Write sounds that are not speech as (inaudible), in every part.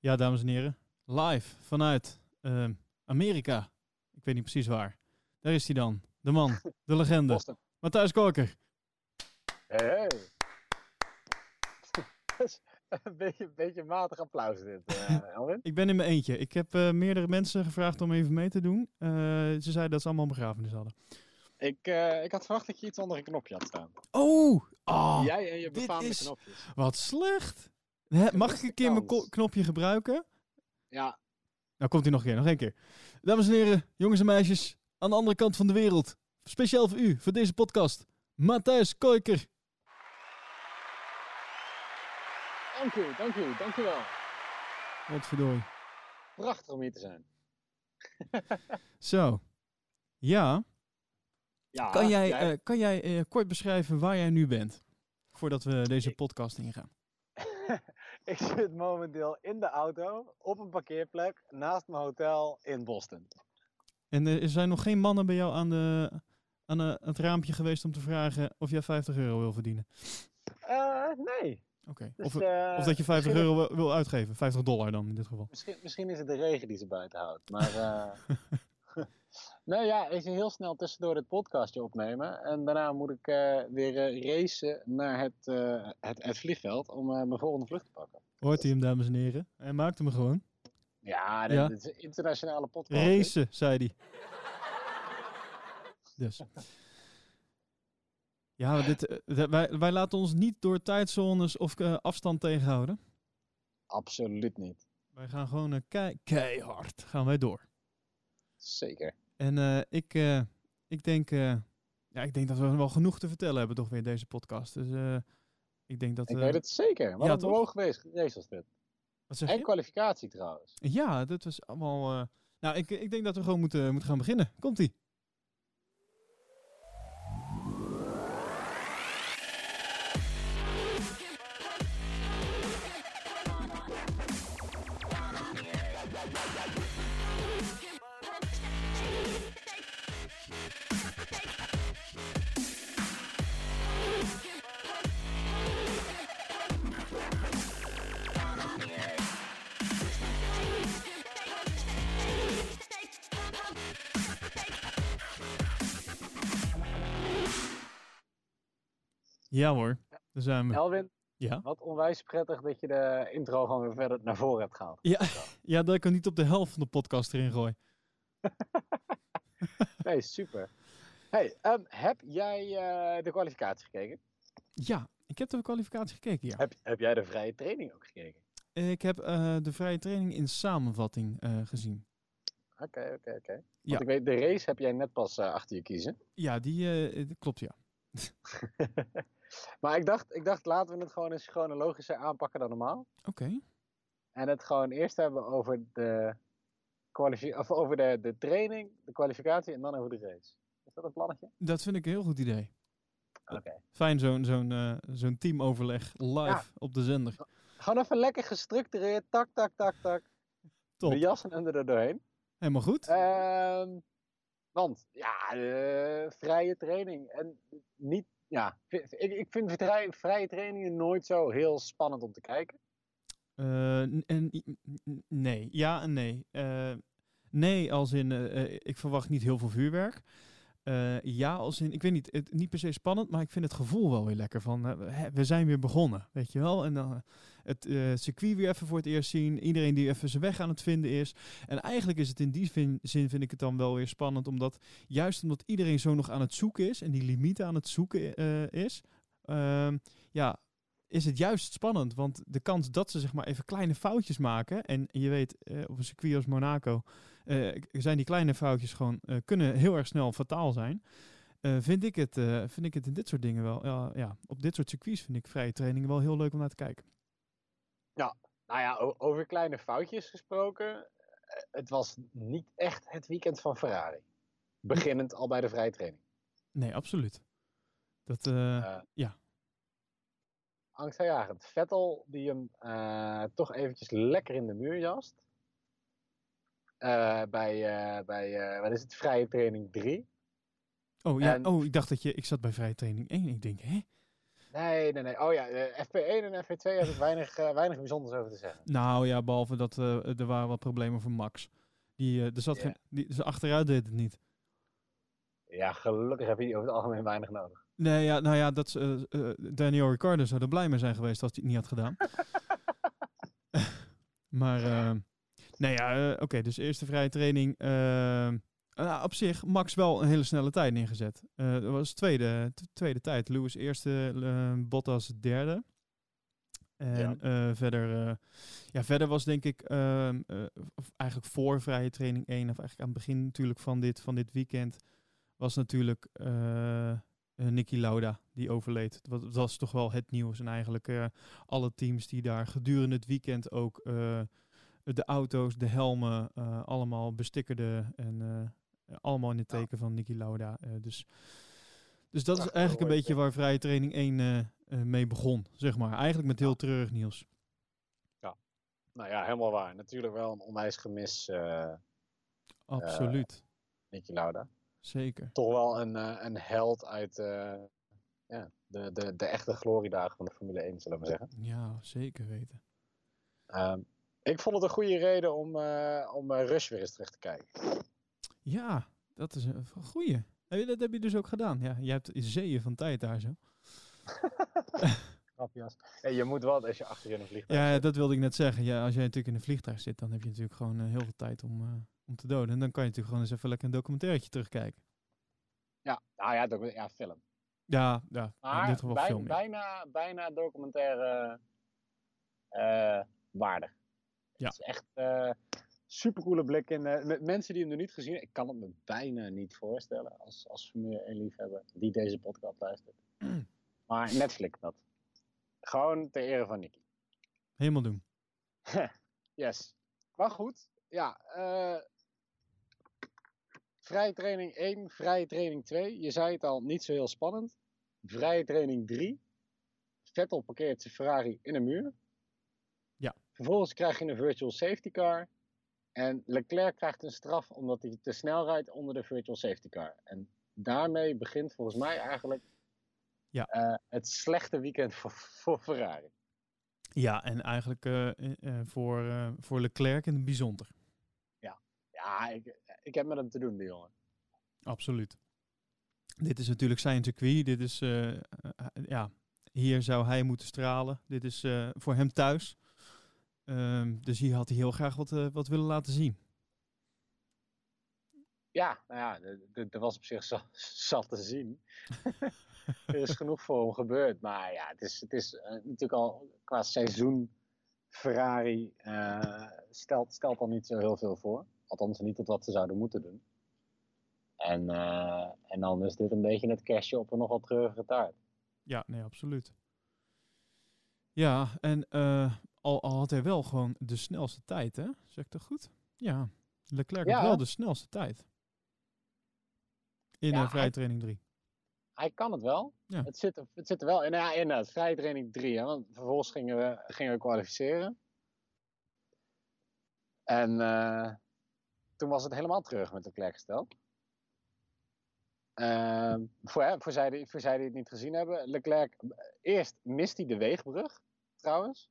Ja, dames en heren. Live vanuit ehm, Amerika. Ik weet niet precies waar. Daar is hij dan. De man, de (laughs) legende. Boston. Matthijs Korker. Hey, (laughs) een beetje, een beetje matig applaus dit, eh (laughs) Elwin. Ik ben in mijn eentje. Ik heb eh, meerdere mensen gevraagd om even mee te doen. Eh, ze zeiden dat ze allemaal een begrafenis hadden. Ik, ik had verwacht dat je iets onder een knopje had staan. Oh! ah, Jij en je dit befaamde is- knopjes. Wat slecht. Hè, mag ik een keer mijn knopje gebruiken? Ja, Nou, komt hij nog een keer. Nog één keer. Dames en heren, jongens en meisjes. Aan de andere kant van de wereld. Speciaal voor u, voor deze podcast. Matthijs Koiker. dank u, dank u, dank u wel. Wat verdorie. Prachtig om hier te zijn. (laughs) Zo. Ja. Ja, Kan jij, eh, kan jij eh, kort beschrijven waar jij nu bent? Voordat we deze podcast ingaan. (laughs) ik zit momenteel in de auto op een parkeerplek naast mijn hotel in Boston. En eh, er zijn nog geen mannen bij jou aan, de, aan eh, het raampje geweest om te vragen of jij 50 euro wil verdienen. Eh, nee. Oké. Dus, Of, of dat je 50 misschien- euro wil, uitgeven. 50 dollar dan in dit geval. Misschien, misschien is het de regen die ze buiten houdt. Maar (laughs) nou ja, zie heel snel tussendoor dit podcastje opnemen. En daarna moet ik eh, weer eh, racen naar het, eh, het, het vliegveld om mijn volgende vlucht te pakken. Hoort hij hem, dames en heren? Hij maakte me gewoon. Ja, dit, Ja. dit is een internationale podcast. Racen, zei hij. Dus. Ja, dit, wij, wij laten ons niet door tijdzones of afstand tegenhouden. Absoluut niet. Wij gaan gewoon kei- keihard gaan wij door. Zeker. En eh, ik, eh, ik, denk, eh, ja, ik denk dat we wel genoeg te vertellen hebben toch weer deze podcast. Dus eh, ik denk dat... Ik weet het zeker. Wat ja, een bewogen geweest race was dit. Wat zeg En je? kwalificatie trouwens. Ja, dat was allemaal... nou, ik, ik denk dat we gewoon moeten, moeten gaan beginnen. Komt-ie. Ja hoor, daar zijn we. Elwin, Ja. wat onwijs prettig dat je de intro gewoon weer verder naar voren hebt gehaald. Ja, (laughs) ja, dat ik hem niet op de helft van de podcast erin gooi. (laughs) Nee, super. Hey, ehm, heb jij eh, de kwalificatie gekeken? Ja, ik heb de kwalificatie gekeken, ja. Heb, heb jij de vrije training ook gekeken? Ik heb eh, de vrije training in samenvatting eh, gezien. Oké, oké, oké. Want Ja. ik weet, de race heb jij net pas achter je kiezen. Ja, die klopt, ja. (laughs) Maar ik dacht, ik dacht, laten we het gewoon eens chronologischer aanpakken dan normaal. Oké. En het gewoon eerst hebben over de, of over de, de training, de kwalificatie en dan over de race. Is dat een plannetje? Dat vind ik een heel goed idee. Oké. Fijn zo'n zo'n eh, zo'n teamoverleg live Ja. op de zender. Gewoon even lekker gestructureerd, tak, tak, tak, tak. Top. De jassen en er doorheen. Helemaal goed. Ehm, want, ja, eh, vrije training. En niet, ja, ik, ik vind vrije, trainingen nooit zo heel spannend om te kijken. Eh, en, nee, ja en nee. Eh, nee, als in, eh, ik verwacht niet heel veel vuurwerk. Eh, ja, als in, ik weet niet, het, niet per se spannend, maar ik vind het gevoel wel weer lekker van, eh, we zijn weer begonnen, weet je wel. En dan eh, het circuit weer even voor het eerst zien, iedereen die even zijn weg aan het vinden is. En eigenlijk is het in die zin, vind ik het dan wel weer spannend, omdat juist omdat iedereen zo nog aan het zoeken is en die limieten aan het zoeken is, ehm, ja, is het juist spannend. Want de kans dat ze zeg maar even kleine foutjes maken. En je weet, eh, op een circuit als Monaco eh, zijn die kleine foutjes gewoon eh, kunnen heel erg snel fataal zijn. Vind, ik het, vind ik het in dit soort dingen wel. Ja, ja, op dit soort circuits vind ik vrije trainingen wel heel leuk om naar te kijken. Nou ja, over kleine foutjes gesproken. Het was niet echt het weekend van Ferrari. Beginnend al bij de vrije training. Nee, absoluut. Dat, ja. Angstaanjagend. Vettel die hem eh, toch eventjes lekker in de muur jast. Eh, bij, eh, bij wat is het, vrije training 3. oh ja, en- oh, ik dacht dat je, ik zat bij vrije training 1. Ik denk, hè? Nee, nee, nee. Oh ja, eh, FP1 en FP2 heb ik weinig, weinig bijzonders over te zeggen. Nou ja, behalve dat er waren wat problemen voor Max. Die, er zat geen, die, ze achteruit deed het niet. Ja, gelukkig heb je die over het algemeen weinig nodig. Nee, ja, nou ja, dat, Daniel Ricciardo zou er blij mee zijn geweest als hij het niet had gedaan. (laughs) maar, nee ja, oké, dus eerste vrije training. Op zich, Max wel een hele snelle tijd neergezet. Uh, dat was tweede, tweede tijd. Lewis eerste, uh, Bottas derde. En ja. verder, ja, verder was denk ik ehm, eigenlijk voor vrije training 1, of eigenlijk aan het begin natuurlijk van dit, van dit weekend, was natuurlijk Nicky Lauda die overleed. Dat was toch wel het nieuws. En eigenlijk alle teams die daar gedurende het weekend ook de auto's, de helmen, allemaal bestikkerden en eh, allemaal in het teken van Niki Lauda. Eh, dus, dus dat is eigenlijk een beetje waar vrije training 1 eh, mee begon, zeg maar. Eigenlijk met heel treurig nieuws. Ja, nou ja, helemaal waar. Natuurlijk wel een onwijs gemis. Absoluut. Niki Lauda. Zeker. Toch wel een, een held uit ja, de, de, de echte gloriedagen van de Formule 1, zullen we maar zeggen. Ja, zeker weten. Ehm, ik vond het een goede reden om, uh, om Rush weer eens terug te kijken. Ja, dat is een goeie. Dat heb je dus ook gedaan. Ja, je hebt zeeën van tijd daar zo. (laughs) Grapjas. Hey, je moet wel als je achter in een vliegtuig Ja, dat wilde ik net zeggen. Ja, als jij natuurlijk in een vliegtuig zit, dan heb je natuurlijk gewoon uh, heel veel tijd om, uh, om te doden. En dan kan je natuurlijk gewoon eens even lekker een documentairetje terugkijken. Ja, nou ja, ja film. Ja, ja maar in dit geval bij, film. Bijna, bijna documentaire uh, waardig. Ja. Het is echt supercoole blik in. Uh, met mensen die hem nog niet gezien hebben. Ik kan het me bijna niet voorstellen als, als Formule 1 liefhebber die deze podcast luistert. (clears throat) Maar Netflix dat. Gewoon ter ere van Nicky. Helemaal doen. (laughs) yes. Maar goed, ja. Uh, vrije training 1, vrije training 2. Je zei het al, niet zo heel spannend. Vrije training 3. Vettel parkeert zijn Ferrari in een muur. Ja. Vervolgens krijg je een virtual safety car. En Leclerc krijgt een straf omdat hij te snel rijdt onder de virtual safety car. En daarmee begint volgens mij eigenlijk ja. Uh, het slechte weekend voor, (laughs) voor Ferrari. Ja, en eigenlijk uh, uh, voor, voor Leclerc in het bijzonder. Ja, ja ik, ik heb met hem te doen, die jongen. Absoluut. Dit is natuurlijk zijn circuit. Dit is, ja, hier zou hij moeten stralen. Dit is voor hem thuis. Um, dus hier had hij heel graag wat, wat willen laten zien. Ja, nou ja, er was op zich (laughs) zat te zien. (laughs) (laughs) er is genoeg voor hem gebeurd. Maar ja, het is, het is uh, natuurlijk al qua seizoen Ferrari uh, stelt, stelt al niet zo heel veel voor. Althans niet tot wat ze zouden moeten doen. En, en dan is dit een beetje het kerstje op een nogal treurige taart. Ja, nee, absoluut. Ja, en al, al, had hij wel gewoon de snelste tijd, hè? Zeg ik dat goed? Ja, Leclerc had wel de snelste tijd. In ja, uh, vrije training 3. Hij kan het wel. Ja. Het, zit, het zit er wel in. Ja, inderdaad, vrije training 3. Hè, want vervolgens gingen we, gingen we kwalificeren. En uh, toen was het helemaal terug met Leclerc gesteld. Uh, voor, hè, voor, zij die, voor zij die het niet gezien hebben. Leclerc, eerst mist hij de weegbrug, trouwens.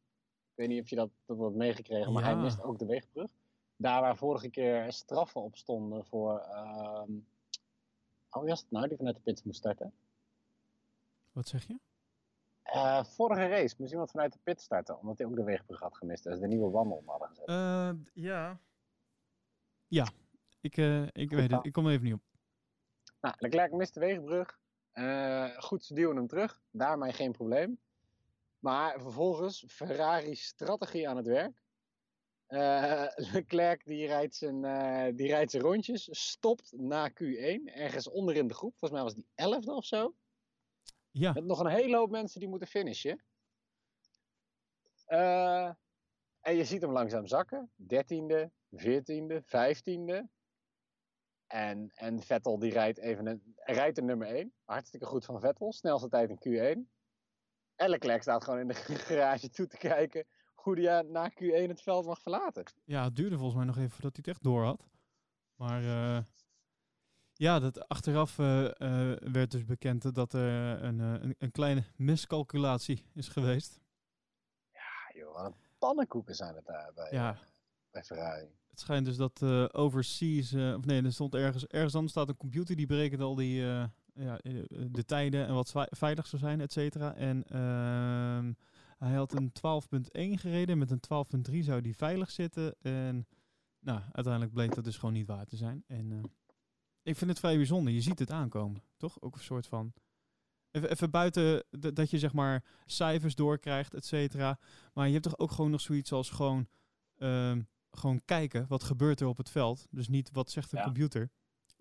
Ik weet niet of je dat, dat wat meegekregen, maar hij mist ook de weegbrug. Daar waar vorige keer straffen op stonden voor. Uh, oh, wie was het nou die vanuit de pits moest starten? Wat zeg je? Uh, vorige race moest iemand vanuit de pit starten, omdat hij ook de weegbrug had gemist. Dus de nieuwe wandel hadden gezet. Uh, ja. Ja, ik, uh, ik weet het. Ik kom er even niet op. Nou, Leclerc mist de weegbrug. goed, ze duwen hem terug. Daarmee geen probleem. Maar vervolgens Ferrari strategie aan het werk. Uh, (laughs) Leclerc die rijdt, zijn, uh, die rijdt zijn rondjes, stopt na Q1, ergens onderin de groep. Volgens mij was die 11e of zo. Ja. Met nog een hele hoop mensen die moeten finishen. Uh, en je ziet hem langzaam zakken. 13e, 14e, 15e. En, en Vettel die rijdt even een, rijdt de nummer 1. Hartstikke goed van Vettel. Snelste tijd in Q1. En Leclerc staat gewoon in de (laughs) garage toe te kijken hoe hij na Q1 het veld mag verlaten. Ja, het duurde volgens mij nog even voordat hij het echt door had. Maar uh, Ja, dat achteraf eh, eh, werd dus bekend dat er een, een, een kleine miscalculatie is geweest. Ja, joh, wat een pannenkoeken zijn het daar bij, Ja. bij Ferrari. Het schijnt dus dat overseas, of nee, er stond ergens, ergens anders staat een computer die berekent al die, ja, de tijden en wat veilig zou zijn, et cetera. En ehm, hij had een 12.1 gereden, met een 12.3 zou die veilig zitten. En nou, uiteindelijk bleek dat dus gewoon niet waar te zijn. En eh, ik vind het vrij bijzonder, je ziet het aankomen, toch? Ook een soort van... Even, even buiten dat je zeg maar cijfers doorkrijgt, et cetera. Maar je hebt toch ook gewoon nog zoiets als gewoon... ehm, gewoon kijken wat gebeurt er op het veld. Dus niet wat zegt de Ja. computer.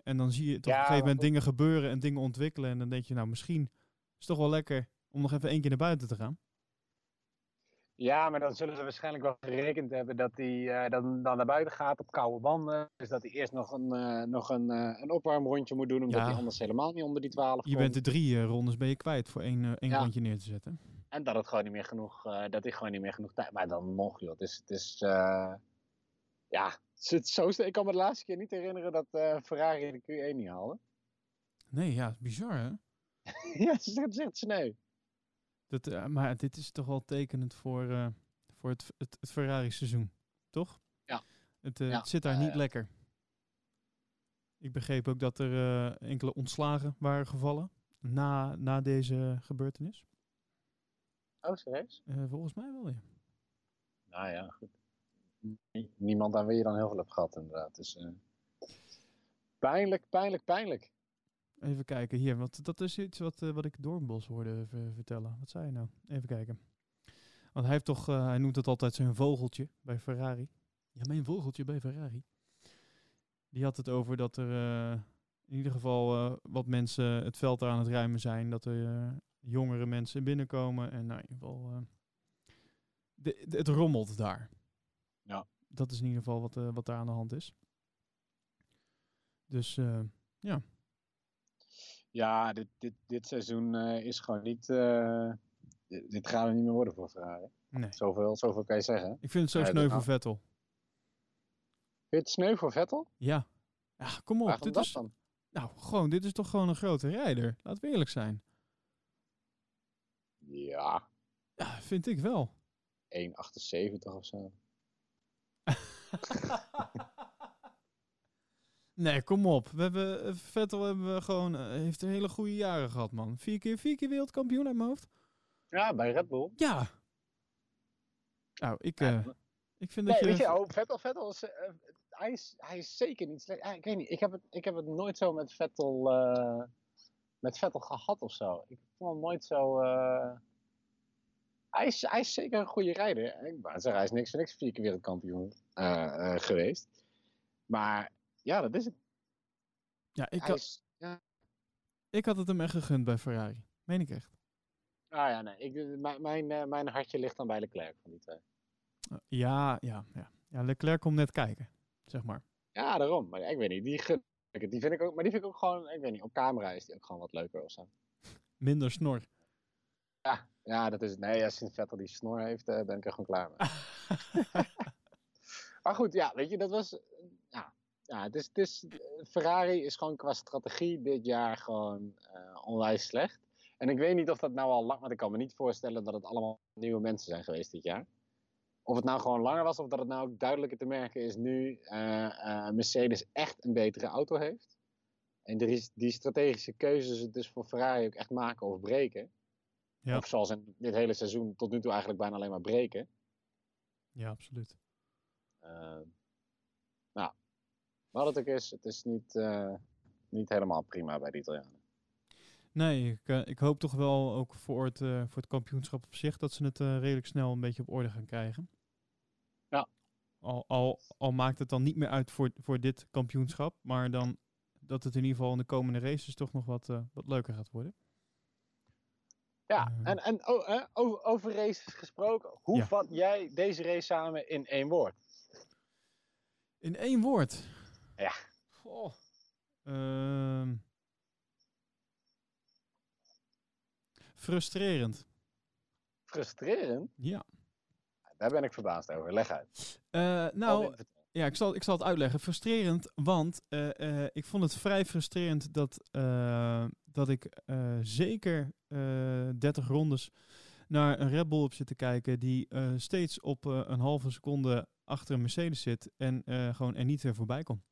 En dan zie je toch Ja, op een gegeven moment dingen gebeuren en dingen ontwikkelen. En dan denk je, nou misschien is het toch wel lekker om nog even één keer naar buiten te gaan. Ja, maar dan zullen ze waarschijnlijk wel gerekend hebben dat hij eh, dan, dan naar buiten gaat op koude banden. Dus dat hij eerst nog een, eh, nog een, eh, een opwarmrondje moet doen, omdat Ja. hij anders helemaal niet onder die 12 Je komt. bent er drie rondes ben je kwijt voor één, één Ja. rondje neer te zetten. En dat het gewoon niet meer genoeg, dat hij gewoon niet meer genoeg tijd. Maar dan nog, joh. Het is, het is ja, het zo. Ik kan me de laatste keer niet herinneren dat Ferrari de Q1 niet haalde. Nee, ja, bizar hè? (laughs) ja, het is echt sneu. Dat, eh, maar dit is toch wel tekenend voor, eh, voor het, het, het Ferrari seizoen, toch? Ja. Het, eh, Ja, het zit daar niet ja. lekker. Ik begreep ook dat er eh, enkele ontslagen waren gevallen na, na deze gebeurtenis. Oh, serieus? Eh, volgens mij wel, ja. Nou ja, goed. Nie- Niemand aan wie je dan heel veel hebt gehad, inderdaad. Dus, eh, pijnlijk, pijnlijk, pijnlijk. Even kijken hier, want dat is iets wat, eh, wat ik Doornbos hoorde ver- vertellen. Wat zei je nou? Even kijken. Want hij heeft toch, eh, hij noemt het altijd zijn vogeltje bij Ferrari. Ja, mijn vogeltje bij Ferrari. Die had het over dat er eh, in ieder geval wat mensen het veld aan het ruimen zijn. Dat er jongere mensen binnenkomen. En nou, in ieder geval, de, de- het rommelt daar. Ja. Dat is in ieder geval wat, wat daar aan de hand is. Dus eh, Ja, dit, dit, dit seizoen eh, is gewoon niet. eh, dit, dit gaat er niet meer worden voor Ferrari. nee. Zoveel, zoveel kan je zeggen. Vind Ik vind het zo Ja, sneu voor Vettel. je het sneu voor Vettel? Ja. Ja, kom op. Waarom Dit dat is, dan? nou, gewoon, dit is toch gewoon een grote rijder. Laten we eerlijk zijn. Ja, Ja, vind ik wel. 1,78 of zo. (laughs) nee, kom op. We hebben, eh, Vettel hebben we gewoon, eh, heeft een hele goede jaren gehad, man. Vier keer, vier keer wereldkampioen uit mijn hoofd. Ja, bij Red Bull. Ja. Nou, ik, Ja, eh, ik vind Nee, dat je... weet je, oh, Vettel, Vettel is, hij is, hij is zeker niet slecht. Ik weet niet, ik heb het, ik heb het nooit zo met Vettel, met Vettel gehad of zo. Ik vond hem nooit zo. hij, is, hij is zeker een goede rijder. Ik zeggen, hij is niks voor niks vier keer wereldkampioen geweest. Maar ja, dat is het. ja, ik, had, is, ja. ik had het hem echt gegund bij Ferrari. Meen ik echt. Ah ja, nee, ik, mijn, mijn, eh, mijn hartje ligt dan bij Leclerc van die twee. Eh, ja, ja, ja. Ja, Leclerc komt net kijken, zeg maar. Ja, daarom. Maar ik weet niet, die, gun die vind ik ook, maar die vind ik ook gewoon, ik weet niet, op camera is die ook gewoon wat leuker of zo. Minder snor. Ja, ja, dat is het. Nee, als sinds Vettel die snor heeft, eh, ben ik er gewoon klaar mee. (laughs) (laughs) maar goed, ja, weet je, dat was. Ja, is, eh, Ferrari is gewoon qua strategie dit jaar gewoon eh, onwijs slecht. En ik weet niet of dat nou al lang, want ik kan me niet voorstellen dat het allemaal nieuwe mensen zijn geweest dit jaar. Of het nou gewoon langer was, of dat het nou ook duidelijker te merken is nu eh, Mercedes echt een betere auto heeft. En er is die strategische keuzes het dus voor Ferrari ook echt maken of breken. Ja. Of zoals in dit hele seizoen tot nu toe eigenlijk bijna alleen maar breken. Ja, absoluut. Wat het ook is, het is niet, uh, niet helemaal prima bij de Italianen. Nee, ik, uh, ik hoop toch wel ook voor het, uh, voor het kampioenschap op zich dat ze het redelijk snel een beetje op orde gaan krijgen. Ja. Al, al, al maakt het dan niet meer uit voor, voor dit kampioenschap, maar dan dat het in ieder geval in de komende races toch nog wat, wat leuker gaat worden. Ja, en, en oh, over, over races gesproken, hoe Ja. vat jij deze race samen in één woord? In één woord? Ja. Goh. Ehm. frustrerend. Frustrerend? Ja. Daar ben ik verbaasd over. Leg uit. Uh, nou, Ja, ik zal, ik zal het uitleggen. Frustrerend, want eh, eh, ik vond het vrij frustrerend dat, eh, dat ik eh, zeker eh 30 rondes naar een Red Bull op zit te kijken die eh, steeds op eh, een halve seconde achter een Mercedes zit en eh, gewoon er niet weer voorbij komt.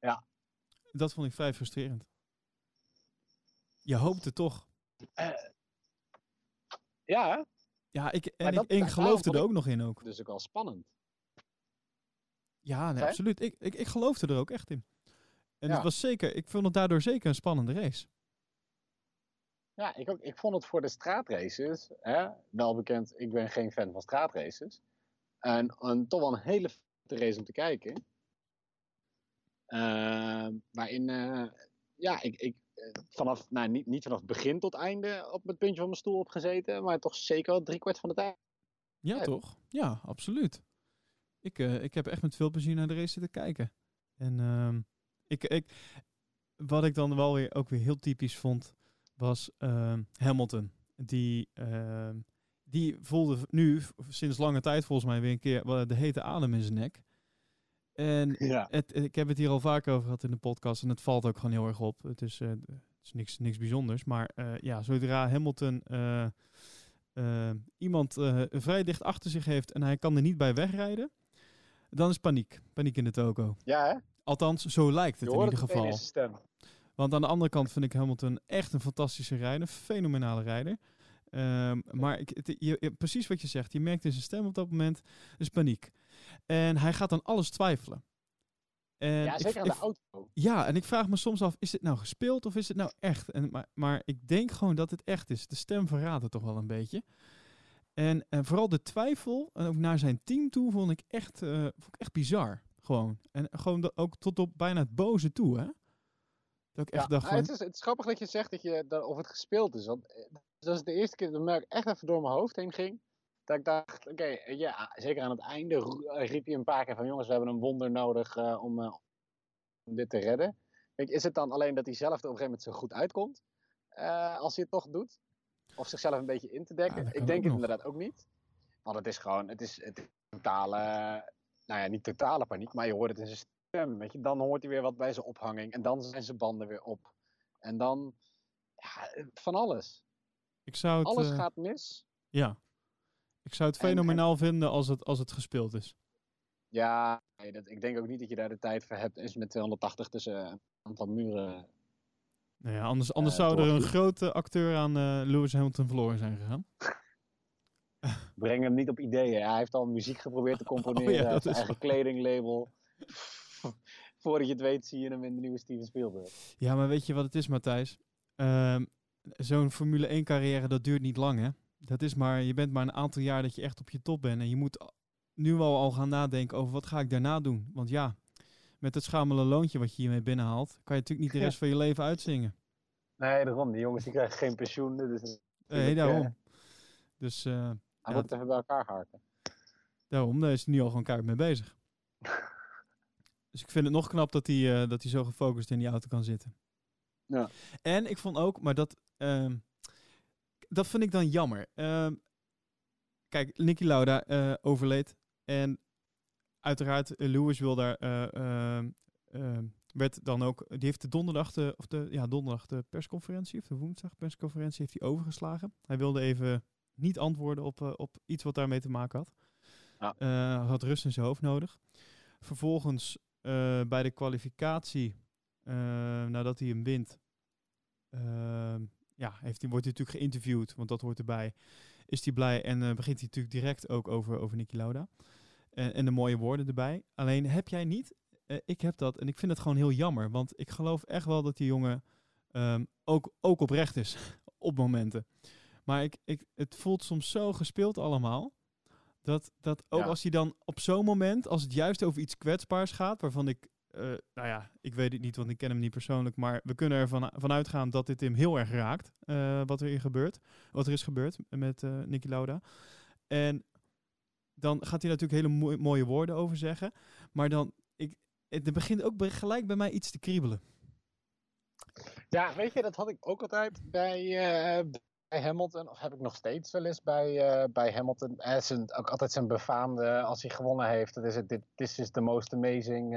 Ja. Dat vond ik vrij frustrerend. Je hoopte toch. Eh, ja? Ja, ik, en dat- ik, geloofde er ook nog in ook. dus ook wel spannend. Ja, nee, absoluut. Ik, ik, ik geloofde er ook echt in. En Ja. het was zeker, ik vond het daardoor zeker een spannende race. Ja, ik, ook, ik vond het voor de straatraces, hè, wel bekend, ik ben geen fan van straatraces. En, en toch wel een hele race om te kijken. Ehm, waarin, eh, ja, ik, ik eh, vanaf, nou niet, niet vanaf begin tot einde op het puntje van mijn stoel op gezeten, maar toch zeker wel driekwart van de tijd. Ja, Ja. toch? Ja, absoluut. Ik, eh, ik heb echt met veel plezier naar de race zitten kijken. En ehm, ik, ik, wat ik dan wel weer ook weer heel typisch vond, was ehm, Hamilton. Die, ehm, die voelde nu sinds lange tijd volgens mij weer een keer de hete adem in zijn nek. En (laughs) Ja. het, ik heb het hier al vaker over gehad in de podcast en het valt ook gewoon heel erg op. Het is, eh, het is niks, niks bijzonders. Maar eh, ja, zodra Hamilton eh, iemand vrij dicht achter zich heeft en hij kan er niet bij wegrijden, dan is paniek. Paniek in de toko. Ja, hè? Althans, zo lijkt het in ieder geval. stem. Want aan de andere kant vind ik Hamilton echt een fantastische rijder. Een fenomenale rijder. Ehm, maar ik, het- je, je- precies wat je zegt. Je merkt in zijn stem op dat moment. Dus paniek. En hij gaat aan alles twijfelen. En Ja, ik- zeker aan ik- de auto. ja, en ik vraag me soms af, is dit nou gespeeld of is dit nou echt? En, maar, maar ik denk gewoon dat het echt is. De stem verraadt het toch wel een beetje. En, en vooral de twijfel, en ook naar zijn team toe, vond ik echt, eh, vond ik echt bizar. Gewoon. En gewoon dat ook tot op bijna het boze toe, hè? Dat ik echt Ja, dacht nou, van, het, is, het is grappig dat je zegt dat je, dat, of het gespeeld is. Want eh, dat is de eerste keer dat Merk echt even door mijn hoofd heen ging. Dat ik dacht, oké, ja, zeker aan het einde eh, riep hij een paar keer van... jongens, we hebben een wonder nodig eh, om, eh, om dit te redden. Weet je, is het dan alleen dat hij zelf er op een gegeven moment zo goed uitkomt? als hij het toch doet? Of zichzelf een beetje in te dekken? Ja, ik denk het nog. inderdaad ook niet. Want het is gewoon, het is, het is totale... Nou ja, niet totale paniek, maar je hoort het in zijn stem. Weet je? Dan hoort hij weer wat bij zijn ophanging. En dan zijn zijn banden weer op. En dan, ja, van alles. ik zou het, Alles gaat mis. ja. Ik zou het En- en- fenomenaal vinden als het, als het gespeeld is. Ja, nee, dat, ik denk ook niet dat je daar de tijd voor hebt. Is met 280 tussen een aantal muren. Nou ja, anders anders Eh, zou er een grote acteur aan eh, Lewis Hamilton verloren zijn gegaan. (laughs) Breng hem niet op ideeën. Hij heeft al muziek geprobeerd te (laughs) componeren. Oh dat is eigen kledinglabel. (laughs) Voordat je het weet zie je hem in de nieuwe Steven Spielberg. Ja, maar weet je wat het is, Matthijs? Ehm, Zo'n Formule 1 carrière, dat duurt niet lang, hè? Dat is maar, je bent maar een aantal jaar dat je echt op je top bent. En je moet nu al, al gaan nadenken over wat ga ik daarna doen. Want ja, met het schamele loontje wat je hiermee binnenhaalt, kan je natuurlijk niet de (laughs) rest van je leven uitzingen. Nee, daarom. Die jongens die krijgen geen pensioen. Dus Nee, daarom. Dus eh, hij Ja, moet even bij elkaar harken. daarom, daar is hij nu al gewoon keihard mee bezig. (laughs) Dus ik vind het nog knap dat hij, eh, dat hij zo gefocust in die auto kan zitten. Ja. En ik vond ook, maar dat, ehm, dat vind ik dan jammer. Ehm, kijk, Nicky Lauda eh, overleed. En uiteraard, eh, Lewis wil daar, eh, ehm, ehm, werd dan ook, die heeft de donderdag, de, of de, ja, donderdag de persconferentie, of de woensdag persconferentie, heeft hij overgeslagen. Hij wilde even niet antwoorden op, op iets wat daarmee te maken had. Ja. Had rust in zijn hoofd nodig. Vervolgens bij de kwalificatie, nadat hij hem wint, ja, heeft wordt hij natuurlijk geïnterviewd, want dat hoort erbij. Is hij blij en eh, begint hij natuurlijk direct ook over, over Niki Lauda. En, en de mooie woorden erbij. Alleen heb jij niet, eh, ik heb dat en ik vind het gewoon heel jammer. Want ik geloof echt wel dat die jongen ehm, ook, ook oprecht is (laughs) op momenten. Maar ik, ik, het voelt soms zo gespeeld allemaal. Dat, dat ook Ja. als hij dan op zo'n moment, als het juist over iets kwetsbaars gaat, waarvan ik, eh, nou ja, ik weet het niet, want ik ken hem niet persoonlijk, maar we kunnen ervan van uitgaan dat dit hem heel erg raakt, eh, wat er hier gebeurt, wat er is gebeurd met eh Nicky Lauda. En dan gaat hij natuurlijk hele mooi- mooie woorden over zeggen, maar dan, ik, het begint ook gelijk bij mij iets te kriebelen. Ja, weet je, dat had ik ook altijd bij, eh, Hamilton, of heb ik nog steeds wel eens bij, bij Hamilton. Hij is ook altijd zijn befaamde, als hij gewonnen heeft, dat is het, dit this is the most amazing,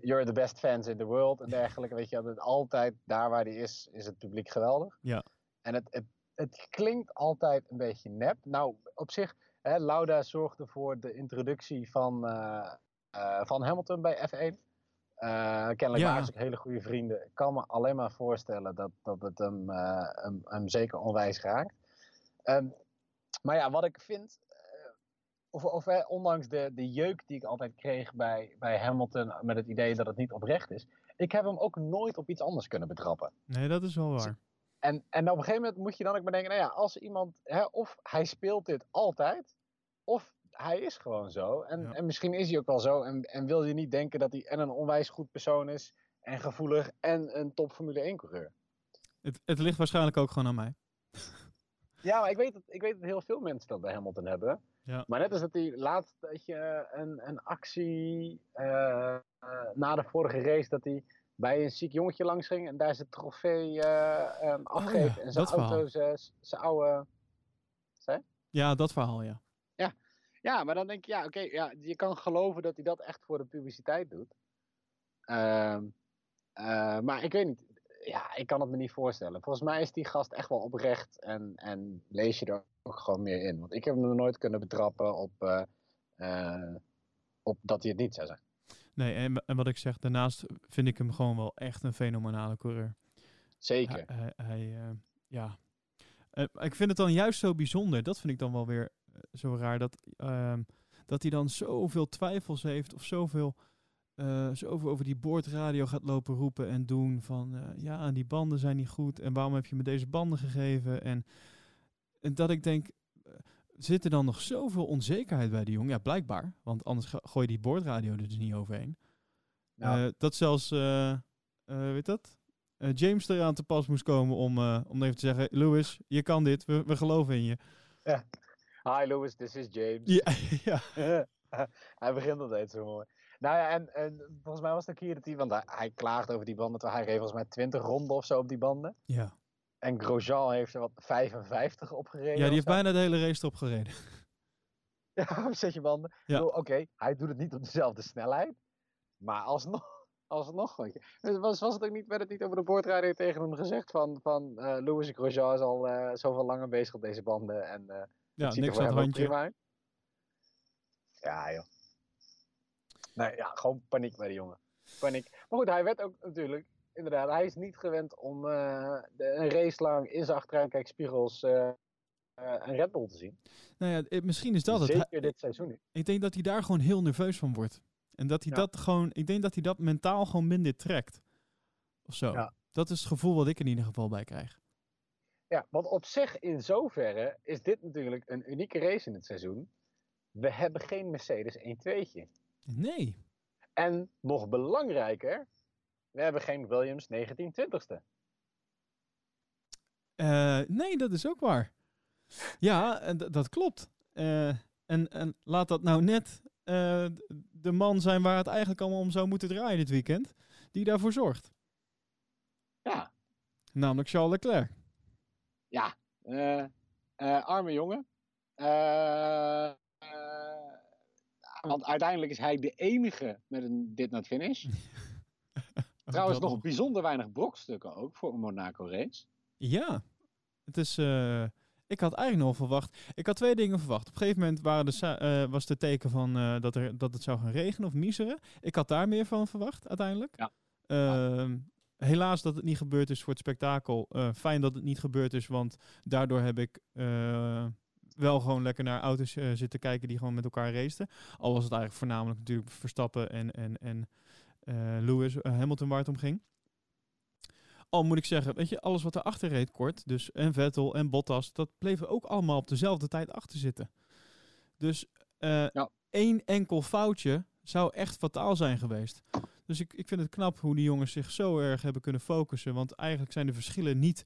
you're the best fans in the world en dergelijke. Weet je, dat altijd daar waar hij is, is het publiek geweldig. Ja. En het, het, het klinkt altijd een beetje nep. Nou, op zich, hè, Lauda zorgde voor de introductie van, uh, van Hamilton bij F1. Uh, kennelijk ja. waren ze hele goede vrienden. Ik kan me alleen maar voorstellen dat, dat het hem, hem, hem, zeker onwijs raakt. Um, maar ja, wat ik vind, of, of ondanks de, de jeuk die ik altijd kreeg bij, bij Hamilton met het idee dat het niet oprecht is, ik heb hem ook nooit op iets anders kunnen betrappen. Nee, dat is wel waar. En, en op een gegeven moment moet je dan ook bedenken, nou ja, als iemand, hè, of hij speelt dit altijd, of hij is gewoon zo. En, ja. en misschien is hij ook wel zo. En, en wil je niet denken dat hij en een onwijs goed persoon is. En gevoelig. En een top Formule 1 coureur. Het, het ligt waarschijnlijk ook gewoon aan mij. Ja, maar ik weet, dat, ik weet dat heel veel mensen dat bij Hamilton hebben. Ja. Maar net als dat hij laatst dat je een, een actie uh, uh, na de vorige race dat hij bij een ziek jongetje langs ging en daar zijn trofee uh, um, afgeeft oh ja, en zijn auto, zijn oude. Ja, dat verhaal, ja. Ja, ja, maar dan denk je, ja, oké, okay, ja, je kan geloven dat hij dat echt voor de publiciteit doet. Uh, uh, maar ik weet niet, ja, ik kan het me niet voorstellen. Volgens mij is die gast echt wel oprecht en, en lees je er ook gewoon meer in. Want ik heb hem nooit kunnen betrappen op, uh, op dat hij het niet zou zijn. Nee, en, en wat ik zeg, daarnaast vind ik hem gewoon wel echt een fenomenale coureur. Zeker. Hij, hij, hij ja. ik vind het dan juist zo bijzonder, dat vind ik dan wel weer zo raar dat, uh, dat hij dan zoveel twijfels heeft of zoveel, uh, zoveel over die boordradio gaat lopen roepen en doen van uh, ja, die banden zijn niet goed en waarom heb je me deze banden gegeven en, en dat ik denk, uh, zit er dan nog zoveel onzekerheid bij die jongen? Ja, blijkbaar, want anders gooi je die boordradio er dus niet overheen. Ja. dat zelfs, weet dat? James er aan te pas moest komen om, om even te zeggen, Lewis, je kan dit, we, we geloven in je. Ja. Hi Louis, this is James. Ja, (laughs) ja. (laughs) hij begint altijd zo mooi. Nou ja, en, en volgens mij was het ook hier dat hij, want hij, hij klaagt over die banden, terwijl hij reed volgens mij 20 ronden of zo op die banden. Ja. En Grosjean heeft er wat 55 opgereden. Ja, die heeft bijna de hele race erop gereden. (laughs) Ja, zet je banden. Ja. Oké, okay, hij doet het niet op dezelfde snelheid, maar alsnog, (laughs) alsnog. Weet je. Was, was het ook niet, werd het niet over de boordradio tegen hem gezegd van, van uh, Louis Grosjean is al uh, zoveel langer bezig op deze banden en... Uh, ja, niks aan het handje. Ja, joh. Nee, ja, gewoon paniek bij de jongen. Paniek. Maar goed, hij werd ook natuurlijk, inderdaad, hij is niet gewend om uh, de, een race lang in zijn achteruitkijkspiegels uh, een Red Bull te zien. Nou ja, misschien is dat Zeker het. Zeker dit seizoen niet. Ik denk dat hij daar gewoon heel nerveus van wordt. En dat hij ja. dat gewoon, ik denk dat hij dat mentaal gewoon minder trekt. Of zo. Ja. Dat is het gevoel wat ik in ieder geval bij krijg. Ja, want op zich in zoverre is dit natuurlijk een unieke race in het seizoen. We hebben geen Mercedes 1-2'tje. Nee. En nog belangrijker, we hebben geen Williams 1920ste. Uh, nee, dat is ook waar. Ja, dat klopt. Uh, en, en laat dat nou net uh, de man zijn waar het eigenlijk allemaal om zou moeten draaien dit weekend, die daarvoor zorgt. Ja. Namelijk Charles Leclerc ja, arme jongen. Uh, want uiteindelijk is hij de enige met een dit not finish. (laughs) Trouwens, nog bijzonder weinig brokstukken ook voor een Monaco race. Ja, het is. ik had eigenlijk nog verwacht. Ik had twee dingen verwacht. Op een gegeven moment waren de, was de teken van dat, er, dat het zou gaan regenen of miseren. Ik had daar meer van verwacht uiteindelijk. Ja. Uh, helaas dat het niet gebeurd is voor het spektakel. Uh, fijn dat het niet gebeurd is, want daardoor heb ik uh, wel gewoon lekker naar auto's uh, zitten kijken die gewoon met elkaar raceten. Al was het eigenlijk voornamelijk natuurlijk Verstappen en, en, en Lewis Hamilton waar het om ging. Al moet ik zeggen, weet je, alles wat erachter reed kort, dus en Vettel en Bottas, dat bleven ook allemaal op dezelfde tijd achter zitten. Dus ja. één enkel foutje zou echt fataal zijn geweest. Dus ik, ik vind het knap hoe die jongens zich zo erg hebben kunnen focussen. Want eigenlijk zijn de verschillen niet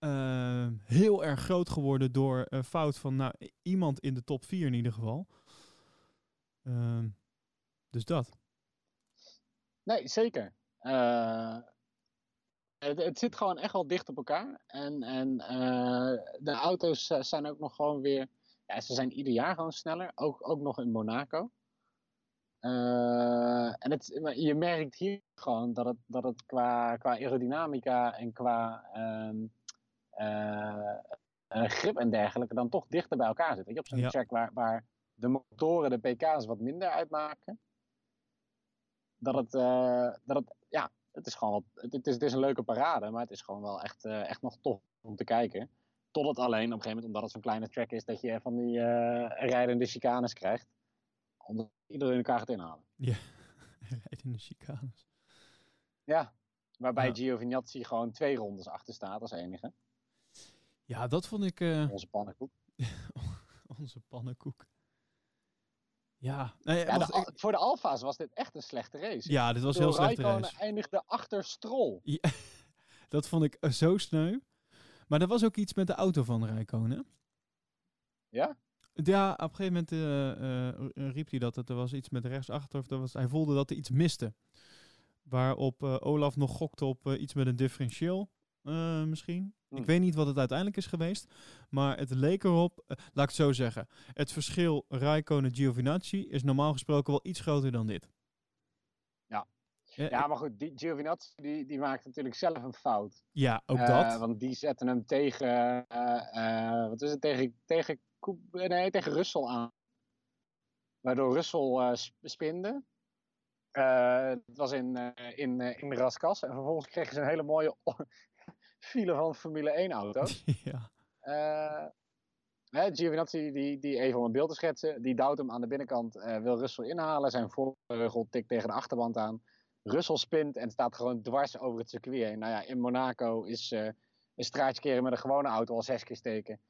uh, heel erg groot geworden door een fout van nou, iemand in de top 4 in ieder geval. Uh, dus dat. Nee, zeker. Uh, het, zit gewoon echt wel dicht op elkaar. En, en eh, de auto's eh, zijn ook nog gewoon weer. Ja, ze zijn ieder jaar gewoon sneller. Ook, ook nog in Monaco. Eh, en het, je merkt hier gewoon dat het, dat het qua, qua aerodynamica en qua ehm, eh, eh, grip en dergelijke dan toch dichter bij elkaar zit. Weet je, op zo'n Ja. track waar, waar de motoren de pk's wat minder uitmaken. Dat het, eh, dat het ja, het is gewoon wat, het, het is, het is een leuke parade, maar het is gewoon wel echt, eh, echt nog tof om te kijken. Tot het alleen op een gegeven moment, omdat het zo'n kleine track is, dat je van die eh rijdende chicanes krijgt. Omdat iedereen elkaar gaat inhalen. (laughs) Rijdt in de chicanes. Ja, waarbij Ja. Giovinazzi gewoon twee rondes achter staat als enige. Ja, dat vond ik eh, Onze pannenkoek. (laughs) onze pannenkoek. Ja, nee, Ja, de wacht, Al- ik- voor de Alfa's was dit echt een slechte race. ja dit was heel slechte Raikkonen race. eindigde achter Stroll. (laughs) Dat vond ik eh, zo sneu. Maar er was ook iets met de auto van Rijkonen. Ja? Ja, op een gegeven moment eh, riep hij dat. dat er was iets met rechtsachter. Of er was, hij voelde dat er iets miste. Waarop Olaf nog gokte op iets met een differentieel. misschien. Ik Hm. weet niet wat het uiteindelijk is geweest. Maar het leek erop. eh, laat ik het zo zeggen. Het verschil Rijkonen-Giovinazzi is normaal gesproken wel iets groter dan dit. Ja. Ja, maar goed, die Giovinazzi die, die maakt natuurlijk zelf een fout. ja, ook Eh, dat. Want die zetten hem tegen, eh, wat is het, tegen, tegen, nee, tegen Russell aan. Waardoor Russell sp- spinde. Eh, het was in, eh, in, eh, in de Raskas. En vervolgens kregen ze een hele mooie file van Formule 1 auto's. (laughs) ja. Hè, Giovinazzi, die, die even om een beeld te schetsen, die duwt hem aan de binnenkant, eh, wil Russell inhalen. Zijn voorbeugel tikt tegen de achterband aan. Russell spint en staat gewoon dwars over het circuit heen. Nou ja, in Monaco is eh, een straatje keren met een gewone auto al zes keer steken.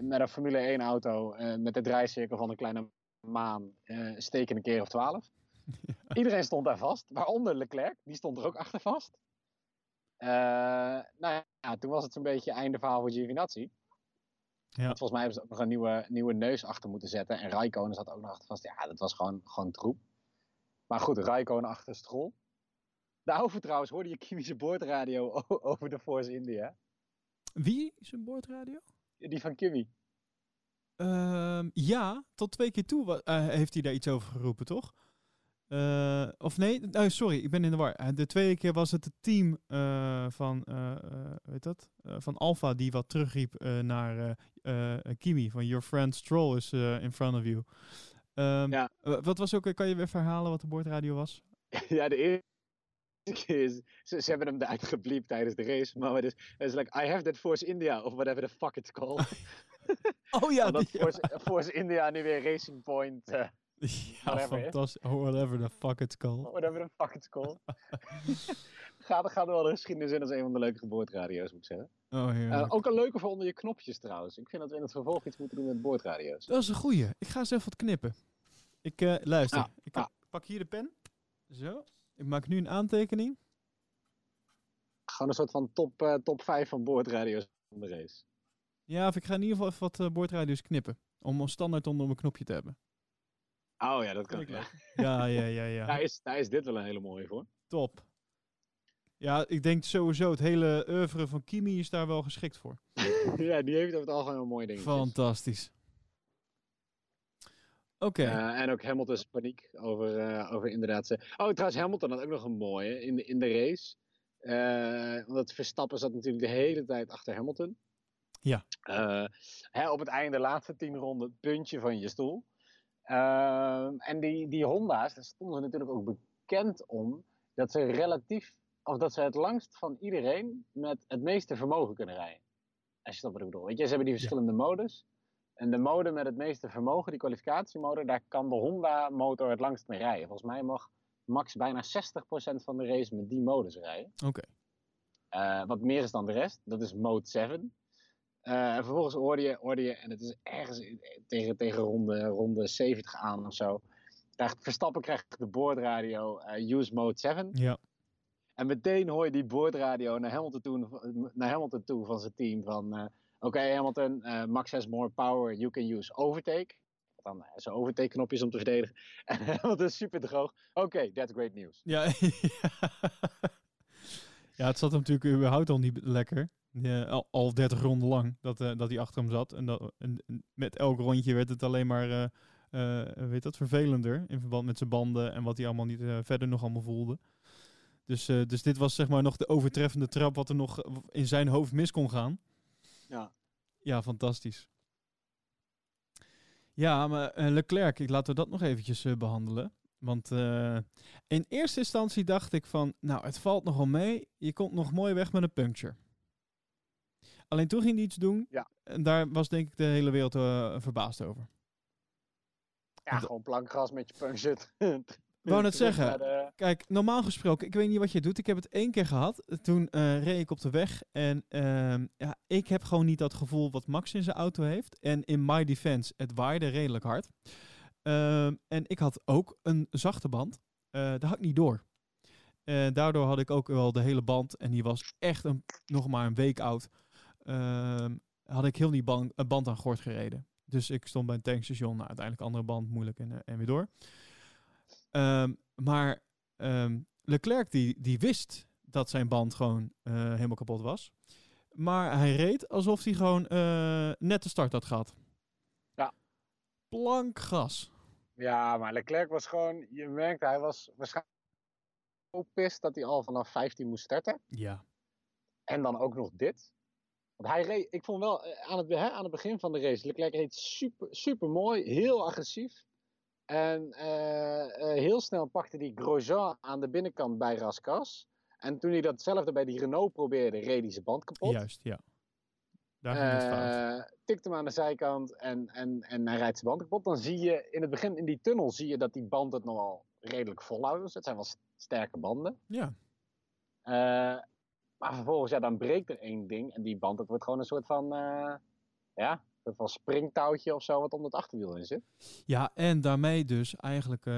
Met een Formule 1 auto met de draaicirkel van een kleine maan steken een keer of twaalf. (laughs) Iedereen stond daar vast, waaronder Leclerc, die stond er ook achter vast. Eh, nou ja, toen was het zo'n beetje einde verhaal voor Giovinazzi. Ja. Volgens mij hebben ze ook nog een nieuwe, nieuwe neus achter moeten zetten. En Raikkonen zat ook nog achter vast. Ja, dat was gewoon, gewoon troep. Maar goed, Raikkonen achter Stroll. Daarover trouwens hoorde je Kimi's boordradio (laughs) over de Force India. Wie is een boordradio? Die van Kimi. Ehm, ja, tot twee keer toe eh, heeft hij daar iets over geroepen, toch? Eh, of nee, oh, sorry, ik ben in de war. Eh, De tweede keer was het het team eh, van, eh, eh, weet dat? Van Alfa die wat terugriep naar Kimi. Van Your friend Stroll is in front of you. Ehm, Ja. wat was ook, kan je weer verhalen wat de boordradio was? (laughs) ja, de eerste keer is... Ze, ze hebben hem eruit gebliept tijdens de race. Maar het is, het is like, I have that Force India. Of whatever the fuck it's called. (laughs) Oh ja, (laughs) Omdat die- Force, Force India nu weer Racing Point... ja whatever, fantastisch. Oh, whatever the fuck it's called. whatever the fuck it's called. (laughs) gaat, gaat er wel de geschiedenis in als een van de leuke boordradio's, moet ik zeggen. Oh, Eh, ook een leuke voor onder je knopjes trouwens. Ik vind dat we in het vervolg iets moeten doen met boordradio's. Dat is een goeie. Ik ga eens even wat knippen. Ik eh, luister. Ja, ik ja. pak hier de pen. Zo. Ik maak nu een aantekening. Gewoon een soort van top, eh, top 5 van boordradio's van de race. Ja, of ik ga in ieder geval even wat boordradio's knippen. Om een standaard onder mijn knopje te hebben. Oh ja, dat kan. Ja. Ja, ja, ja, ja. (laughs) Daar, is, daar is dit wel een hele mooie voor. Top. Ja, ik denk sowieso het hele oeuvre van Kimi is daar wel geschikt voor. (laughs) ja, die heeft over het algemeen wel mooie dingen. Fantastisch. Oké. en ook Hamilton's paniek over, eh, over inderdaad. Ze... Oh, trouwens, Hamilton had ook nog een mooie in de, in de race. Eh, omdat Verstappen zat natuurlijk de hele tijd achter Hamilton. Ja. Eh, hè, op het einde, de laatste tien ronden, puntje van je stoel. Ehm, en die, die Honda's, daar stonden ze natuurlijk ook bekend om dat ze relatief, of dat ze het langst van iedereen met het meeste vermogen kunnen rijden. Als je snapt wat ik bedoel. Weet je, ze hebben die verschillende modus. En de mode met het meeste vermogen, die kwalificatiemotor, daar kan de Honda-motor het langst mee rijden. Volgens mij mag max bijna 60% van de race met die modus rijden. Oké. Uh, wat meer is dan de rest. Dat is mode 7. Uh, en vervolgens hoorde je, hoorde je, en het is ergens tegen, tegen ronde, ronde 70 aan of zo. Daar Verstappen krijgt de boordradio uh, use mode 7. Ja. En meteen hoor je die boordradio naar Hamilton toe, naar Hamilton toe van zijn team. Van uh, oké okay, Hamilton, Max has more power, you can use overtake. Dan zijn overtake knopjes om te verdedigen. (laughs) En Hamilton is super droog. Oké, okay, that's great news. Ja, (laughs) Ja, het zat hem natuurlijk überhaupt al niet lekker. Ja, al, al 30 ronden lang dat, eh, dat hij achter hem zat. En, dat, en, en met elk rondje werd het alleen maar eh, eh, weet dat, vervelender. In verband met zijn banden en wat hij allemaal niet verder nog allemaal voelde. Dus, dus dit was zeg maar nog de overtreffende trap wat er nog in zijn hoofd mis kon gaan. Ja. Ja, fantastisch. Ja, maar Leclerc, ik, laten we dat nog eventjes eh, behandelen. Want eh, in eerste instantie dacht ik van, nou, het valt nogal mee. Je komt nog mooi weg met een puncture. Alleen toen ging hij iets doen. Ja. En daar was denk ik de hele wereld eh, verbaasd over. Ja, gewoon plankgras met je punchet. (laughs) wou net zeggen. de- Kijk, normaal gesproken, ik weet niet wat je doet. Ik heb het één keer gehad. Toen eh, reed ik op de weg. En ehm, ja, ik heb gewoon niet dat gevoel wat Max in zijn auto heeft. En in my defense, het waaide redelijk hard. Ehm, en ik had ook een zachte band. Eh daar had ik niet door. Daardoor had ik ook wel de hele band. En die was echt nog maar een week oud. Ehm, had ik heel die band, een band aan gort gereden. Dus ik stond bij een tankstation. Nou, uiteindelijk andere band, moeilijk en, eh, en weer door. Ehm, maar Leclerc die, die wist dat zijn band gewoon eh, helemaal kapot was. Maar hij reed alsof hij gewoon net de start had gehad. Ja. Plank gas. Ja, maar Leclerc was gewoon, je merkte, hij was waarschijnlijk zo pist dat hij al vanaf 15 moest starten. Ja. En dan ook nog dit. Want hij reed, ik vond wel eh, aan het, hè, aan het begin van de race, Leclerc reed super, super mooi, heel agressief. En eh, eh, heel snel pakte hij Grosjean aan de binnenkant bij Raskas. En toen hij datzelfde bij die Renault probeerde, reed hij zijn band kapot. Juist, ja. Daar ging het fout. Eh, tikt hem aan de zijkant en, en, en hij rijdt zijn band kapot. Dan zie je in het begin in die tunnel zie je dat die band het nogal redelijk volhoudt. Dus het zijn wel st- sterke banden. Ja. Eh, maar vervolgens, ja, dan breekt er één ding. En die band, dat wordt gewoon een soort van, eh, ja, een soort van springtouwtje of zo wat onder het achterwiel in zit. ja, en daarmee dus eigenlijk eh,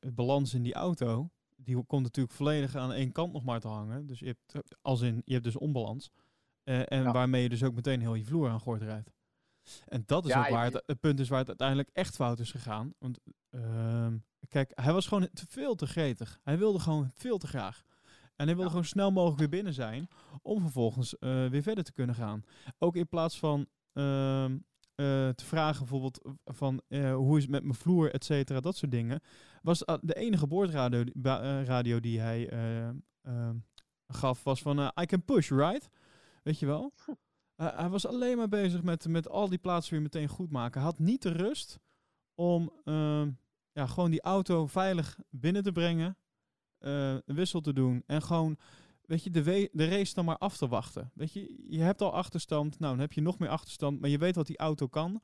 het balans in die auto. Die komt natuurlijk volledig aan één kant nog maar te hangen. Dus je hebt, als in, je hebt dus onbalans. Eh, en Ja. waarmee je dus ook meteen heel je vloer aan gort rijdt. En dat is Ja, ook waar het, het punt is waar het uiteindelijk echt fout is gegaan. Want ehm, kijk, hij was gewoon te veel te gretig. Hij wilde gewoon veel te graag. En hij wilde Ja. gewoon snel mogelijk weer binnen zijn. Om vervolgens eh, weer verder te kunnen gaan. Ook in plaats van ehm, eh, te vragen bijvoorbeeld van hoe is het met mijn vloer, et cetera, dat soort dingen. Was ah, de enige boordradio radio die hij eh, ehm, gaf was van I can push, right? Weet je wel? Hij was alleen maar bezig met, met al die plaatsen weer meteen goed maken. Hij had niet de rust om ehm, ja, gewoon die auto veilig binnen te brengen. eh, een wissel te doen. En gewoon, weet je, de, de race dan maar af te wachten. Weet je, je hebt al achterstand. Nou, dan heb je nog meer achterstand. Maar je weet wat die auto kan.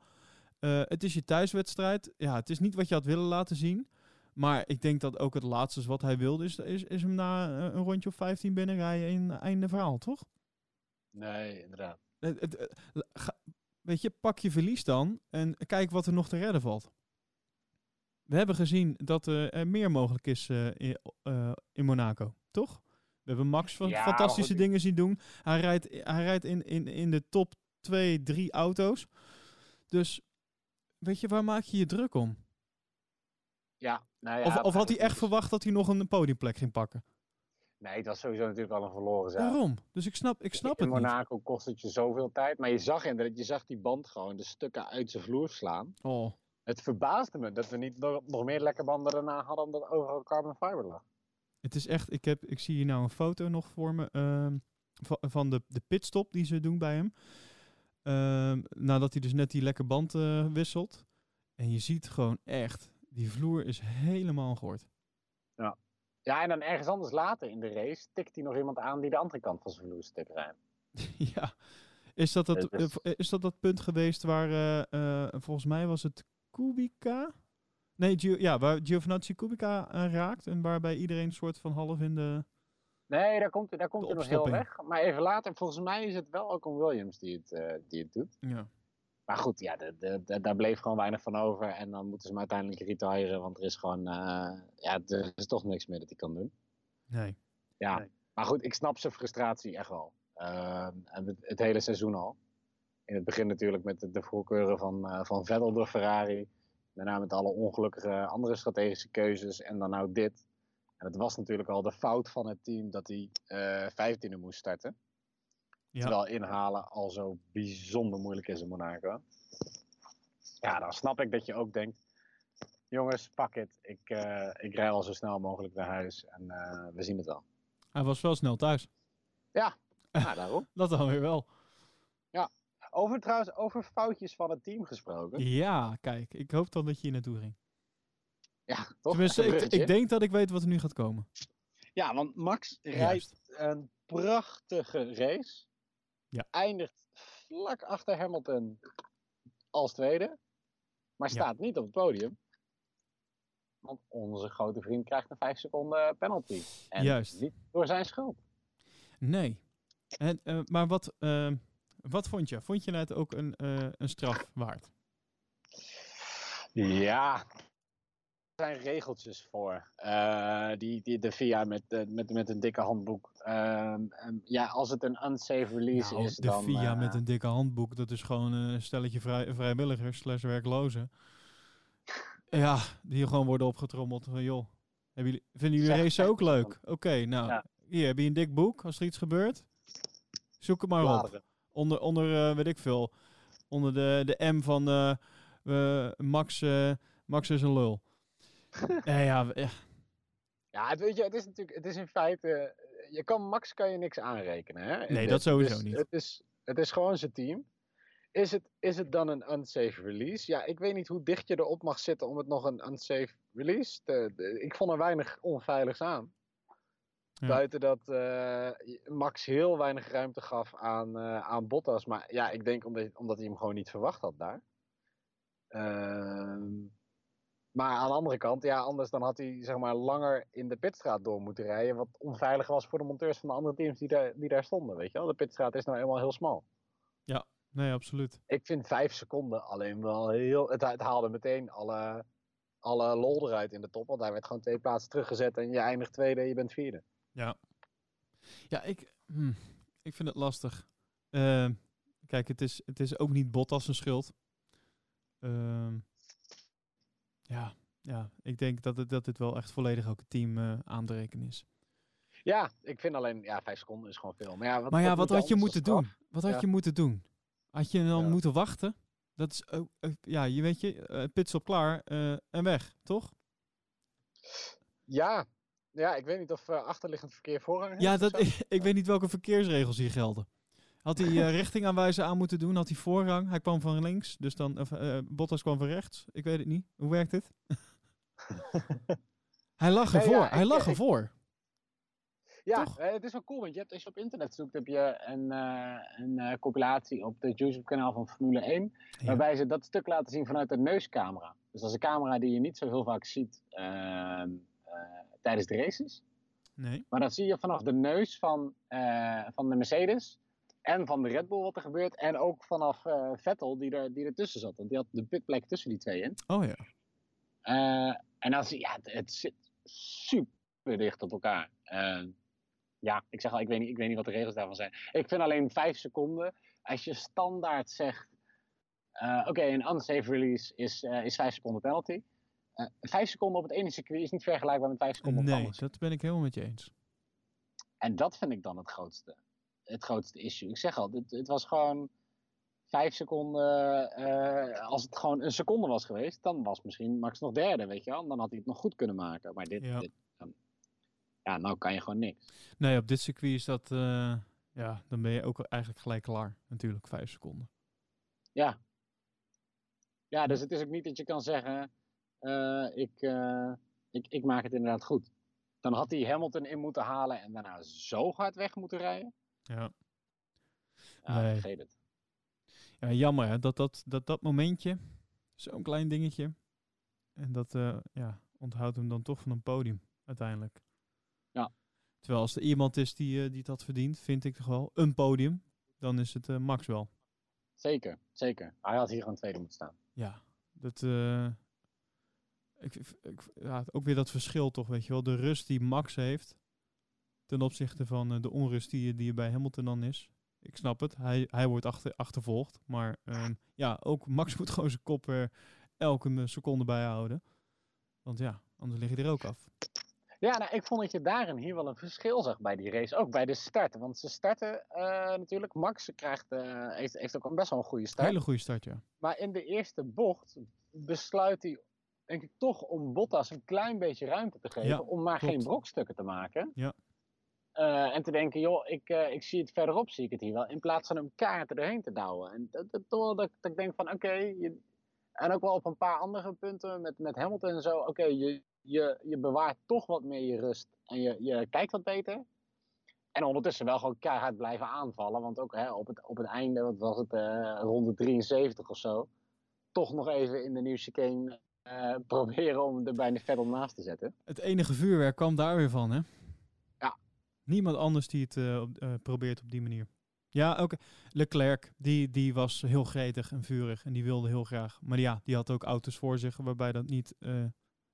Eh, het is je thuiswedstrijd. Ja, het is niet wat je had willen laten zien. Maar ik denk dat ook het laatste wat hij wilde, is, is, is hem na eh, een rondje of 15 binnenrijden in einde verhaal, toch? Nee, inderdaad. Ga- weet je, pak je verlies dan en kijk wat er nog te redden valt. We hebben gezien dat eh, er meer mogelijk is eh, in, eh, in Monaco, toch? We hebben Max van Ja, fantastische goed, dingen zien doen. Hij rijdt, hij rijdt in, in, in de top 2, 3 auto's. Dus weet je, waar maak je je druk om? Ja, nou ja, of, of had hij echt verwacht dat hij nog een podiumplek ging pakken? Nee, het was sowieso natuurlijk al een verloren zaak. Waarom? Dus ik snap, ik snap in het niet. Monaco kost het je zoveel tijd. Maar je zag inderdaad, je zag die band gewoon de stukken uit zijn vloer slaan. Oh, Het verbaasde me dat we niet nog, nog meer lekke banden daarna hadden omdat overal carbon fiber lag. Het is echt, ik, heb, ik zie hier nou een foto nog voor me ehm, van, van de, de pitstop die ze doen bij hem. Ehm, nadat hij dus net die lekke band eh, wisselt. En je ziet gewoon echt, die vloer is helemaal gehoord. Ja, en dan ergens anders later in de race tikt hij nog iemand aan die de andere kant van zijn vloer stuk rijdt. ja. Is dat dat, eh, is- v- is dat dat punt geweest waar, eh, eh, volgens mij was het Kubica? Nee, Gio- ja, waar Giovinazzi Kubica eh, raakt. En waarbij iedereen een soort van half in de... Nee, daar komt, daar komt hij nog heel weg. Maar even later, volgens mij is het wel ook een Williams die het, eh, die het doet. Ja. Maar goed, ja, de, de, de- daar bleef gewoon weinig van over. En dan moeten ze hem uiteindelijk retiren, want er is gewoon, eh, ja, er is toch niks meer dat hij kan doen. Nee. Ja, Nee. maar goed, ik snap zijn frustratie echt wel. Ehm, het, het hele seizoen al. In het begin natuurlijk met de, de voorkeuren van, eh, van Vettel door Ferrari. Daarna met alle ongelukkige andere strategische keuzes. En dan nou dit. En het was natuurlijk al de fout van het team dat hij uh, vijftiende moest starten. Ja. Terwijl inhalen al zo bijzonder moeilijk is in Monaco. Ja, dan snap ik dat je ook denkt, jongens, pak het. Ik, uh, ik rij al zo snel mogelijk naar huis en uh, we zien het wel. Hij was wel snel thuis. Ja, nou, daarom. (laughs) dat dan weer wel. Ja, over trouwens, over foutjes van het team gesproken. Ja, kijk, ik hoop dan dat je hier naartoe ging. Ja, toch? Tenminste, ik, ik, denk dat ik weet wat er nu gaat komen. Ja, want Max rijdt een prachtige race. Ja. Eindigt vlak achter Hamilton als tweede. Maar staat niet op het podium. Want onze grote vriend krijgt een 5 seconden penalty. En Juist. niet door zijn schuld. Nee. En, uh, maar wat, uh, wat vond je? Vond je het ook een, uh, een straf waard? Ja, zijn regeltjes voor. die, die de VIA met, met, met een dikke handboek. Ehm, ja, als het een unsafe release nou, is, de dan... De VIA met een dikke handboek, dat is gewoon een stelletje vrij, vrijwilligers slash werklozen. (laughs) Ja, die gewoon worden opgetrommeld van joh. Hebben jullie, vinden jullie race ook leuk? Oké, nou, ja. hier heb je een dik boek als er iets gebeurt. Zoek het maar Bladeren. op. Onder, onder uh, weet ik veel, onder de, de M van uh, uh, Max, Max is een lul. (laughs) ja, ja, ja. Ja, het, weet je, het is natuurlijk, het is in feite, je kan Max kan je niks aanrekenen. Hè? Nee, dat sowieso niet. Het is, het is gewoon zijn team. Is het, is het dan een unsafe release? Ja, ik weet niet hoe dicht je erop mag zitten om het nog een unsafe release te... De, ik vond er weinig onveiligs aan. Ja. Buiten dat uh, Max heel weinig ruimte gaf aan, uh, aan Bottas. Maar ja, ik denk omdat, omdat hij hem gewoon niet verwacht had daar. Uh, maar aan de andere kant, ja, anders dan had hij zeg maar langer in de pitstraat door moeten rijden. Wat onveilig was voor de monteurs van de andere teams die daar, die daar stonden. Weet je wel? De pitstraat is nou eenmaal heel smal. Ja, Nee, absoluut. Ik vind vijf seconden alleen wel heel. Het, het, haalde meteen alle, alle lol eruit in de top. Want hij werd gewoon twee plaatsen teruggezet en je eindigt tweede en je bent vierde. Ja. Ja, ik, hm, ik vind het lastig. Uh, kijk, het is, het is ook niet Bottas een schuld. Uh, ja, ja, ik denk dat, het, dat dit wel echt volledig ook het team uh, aan te rekenen is. Ja, ik vind alleen, ja, vijf seconden is gewoon veel. Maar ja, wat, maar ja, wat, wat had je moeten doen? Wat had je moeten doen? Had je dan ja. moeten wachten? Dat is ook, uh, ja, je weet je, uh, pitstop klaar uh, en weg, toch? Ja, ja, ik weet niet of achterliggend verkeer voorrang heeft. Ja, dat, ik, (laughs) ik weet niet welke verkeersregels hier gelden. Had hij richting aanwijzen aan moeten doen? Had hij voorrang? Hij kwam van links, dus dan of, Bottas kwam van rechts. Ik weet het niet. Hoe werkt dit? (laughs) hij lag ervoor. Nee, ja, hij lag ervoor. Ja, uh, het is wel cool, want je hebt, als je op internet zoekt, heb je een, uh, een uh, compilatie op het YouTube-kanaal van Formule 1, ja. waarbij ze dat stuk laten zien vanuit de neuscamera. Dus dat is een camera die je niet zo heel vaak ziet ehm, tijdens de races. Nee. Maar dat zie je vanaf de neus van, van de Mercedes en van de Red Bull wat er gebeurt. En ook vanaf Vettel die, er, die ertussen zat, want die had de pitplek tussen die twee in. Oh ja. en dan zie je, ja, het, het zit super dicht op elkaar ja, ik zeg al, ik weet, niet, ik weet niet wat de regels daarvan zijn. Ik vind alleen vijf seconden, als je standaard zegt, oké, okay, een unsafe release is, is vijf seconden penalty. Vijf seconden op het ene circuit is niet vergelijkbaar met vijf seconden nee, op het andere. dat ben ik helemaal met je eens. En dat vind ik dan het grootste, het grootste issue. Ik zeg al, het, het was gewoon vijf seconden, als het gewoon een seconde was geweest, dan was misschien Max nog derde, weet je wel. Dan had hij het nog goed kunnen maken. Maar dit, ja. dit ja, nou kan je gewoon niks. Nee, op dit circuit is dat, uh, ja, dan ben je ook eigenlijk gelijk klaar. Natuurlijk, vijf seconden. Ja. Ja, dus het is ook niet dat je kan zeggen, uh, ik, ik, ik maak het inderdaad goed. Dan had hij Hamilton in moeten halen en daarna zo hard weg moeten rijden. Ja. Ja, nee. vergeet het. Ja, jammer hè, dat dat, dat, dat momentje, zo'n klein dingetje, en dat ja, onthoudt hem dan toch van een podium uiteindelijk. Ja. Terwijl als er iemand is die, uh, die dat verdient, vind ik toch wel een podium, dan is het uh, Max wel. Zeker, zeker. Hij had hier gewoon tweede moeten staan. Ja, dat, ik, ik, ja, ook weer dat verschil toch, weet je wel. De rust die Max heeft ten opzichte van de onrust die, die er bij Hamilton dan is. Ik snap het, hij, hij wordt achter, achtervolgd. Maar um, ja, ook Max (laughs) moet gewoon zijn kop er elke seconde bijhouden. Want ja, anders lig je er ook af. Ja, nou, ik vond dat je daarin hier wel een verschil zag bij die race. Ook bij de start. Want ze starten uh, natuurlijk. Max krijgt, uh, heeft, heeft ook een best wel een goede start. Hele goede start, ja. Maar in de eerste bocht besluit hij, denk ik, toch om Bottas een klein beetje ruimte te geven. Ja, om maar klopt. geen brokstukken te maken. Ja. Uh, en te denken, joh, ik, ik zie het verderop, zie ik het hier wel. In plaats van hem kaarten erheen te douwen. En dat, dat, dat, ik denk van, oké. En ook wel op een paar andere punten met, met Hamilton en zo. Oké, je, je, je bewaart toch wat meer je rust en je, je kijkt wat beter. En ondertussen wel gewoon keihard blijven aanvallen. Want ook hè, op, het, op het einde, wat was het, uh, ronde 73 of zo. Toch nog even in de nieuwe chicane (laughs) proberen om er bijna Vettel naast te zetten. Het enige vuurwerk kwam daar weer van, hè? Ja. Niemand anders die het uh, probeert op die manier. Ja, ook Leclerc, die, die was heel gretig en vurig en die wilde heel graag. Maar ja, die had ook auto's voor zich waarbij dat niet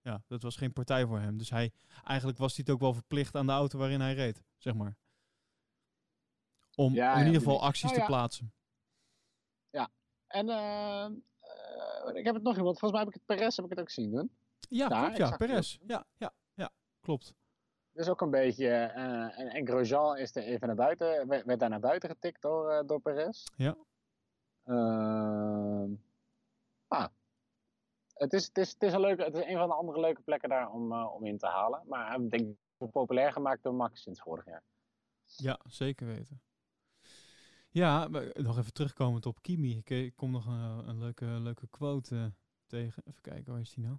ja, dat was geen partij voor hem. Dus hij, eigenlijk was hij het ook wel verplicht aan de auto waarin hij reed, zeg maar. Om, ja, om in ja, ieder geval acties Oh, te ja. plaatsen. En uh, uh, ik heb het nog iemand, volgens mij heb ik het Perez heb ik het ook zien doen. Ja, Daar, klopt, ja, Perez. Ja, ja, ja, klopt. Dus ook een beetje, uh, en, en Grosjean is er even naar buiten, werd, werd daar naar buiten getikt door, uh, door Perez. Ja. Uh, ah, het is, het, is, het, is een leuke, het is een van de andere leuke plekken daar om, uh, om in te halen. Maar ik denk populair gemaakt door Max sinds vorig jaar. Ja, zeker weten. Ja, nog even terugkomend op Kimi. Ik, ik kom nog een, een leuke, leuke quote uh, tegen. Even kijken, waar is die nou?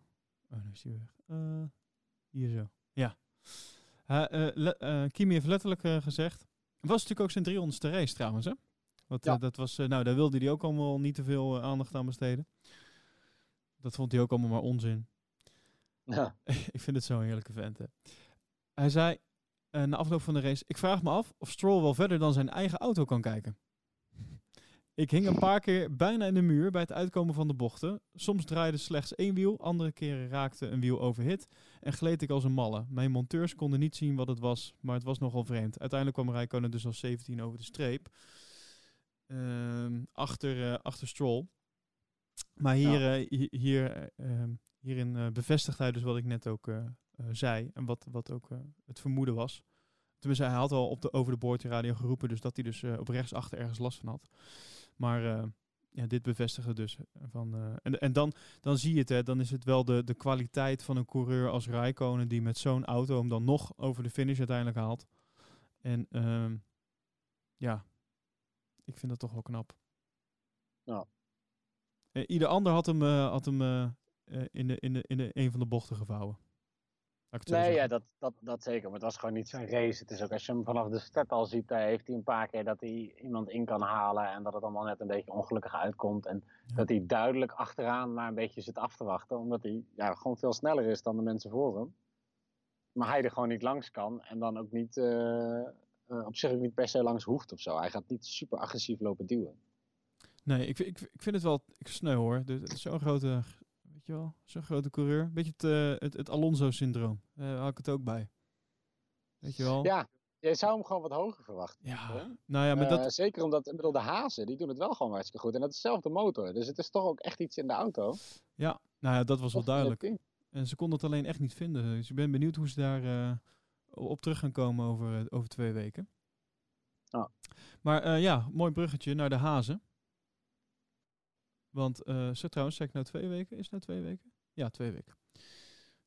Oh, daar is die weg. Uh, hier zo. Ja. Le, Kimi heeft letterlijk gezegd. Het was natuurlijk ook zijn 300ste race trouwens, hè? Want, ja. dat was, nou, daar wilde hij ook allemaal niet te veel aandacht aan besteden. Dat vond hij ook allemaal maar onzin. Ja. (laughs) ik vind het zo'n heerlijke vent. Hè. Hij zei uh, na afloop van de race: Ik vraag me af of Stroll wel verder dan zijn eigen auto kan kijken. Ik hing een paar keer bijna in de muur bij het uitkomen van de bochten. Soms draaide slechts één wiel, andere keren raakte een wiel overhit en gleed ik als een malle. Mijn monteurs konden niet zien wat het was, maar het was nogal vreemd. Uiteindelijk kwam Rijkonen dus als 17 over de streep. Uh, achter, uh, achter Stroll. Maar hier, ja. uh, hier, uh, hierin bevestigt hij dus wat ik net ook zei. En wat, wat ook het vermoeden was. Tenminste, hij had al op de, over de boordradio geroepen. Dus dat hij dus op rechtsachter ergens last van had. Maar ja, dit bevestigde dus. Van, en en dan, dan zie je het. Hè, dan is het wel de, de kwaliteit van een coureur als Rijkonen. Die met zo'n auto hem dan nog over de finish uiteindelijk haalt. En ehm, ja, ik vind dat toch wel knap. Ja. Uh, ieder ander had hem, uh, had hem uh, in, de, in, de, in de een van de bochten gevouwen. Nee, ja, dat, dat, dat zeker. Maar het was gewoon niet zo'n race. Het is ook als je hem vanaf de start al ziet, heeft hij een paar keer dat hij iemand in kan halen. En dat het allemaal net een beetje ongelukkig uitkomt. En ja. dat hij duidelijk achteraan maar een beetje zit af te wachten. Omdat hij ja, gewoon veel sneller is dan de mensen voor hem. Maar hij er gewoon niet langs kan. En dan ook niet, uh, op zich ook niet per se langs hoeft of zo. Hij gaat niet super agressief lopen duwen. Nee, ik, ik, ik vind het wel ik sneu hoor. Zo'n grote, je wel, zo'n grote coureur. Beetje het, uh, het, het Alonso-syndroom. Daar uh, had ik het ook bij. Weet je wel? Ja, je zou hem gewoon wat hoger verwachten. Ja, hè? nou ja, maar dat... Uh, zeker omdat, ik bedoel, de hazen, die doen het wel gewoon hartstikke goed. En dat is dezelfde motor. Dus het is toch ook echt iets in de auto. Ja, nou ja, dat was wel duidelijk. En ze konden het alleen echt niet vinden. Dus ik ben benieuwd hoe ze daar uh, op terug gaan komen over, over twee weken. Oh. Maar uh, ja, mooi bruggetje naar de hazen. Want, uh, zo trouwens, zeg ik nou twee weken? Is het nou twee weken? Ja, twee weken.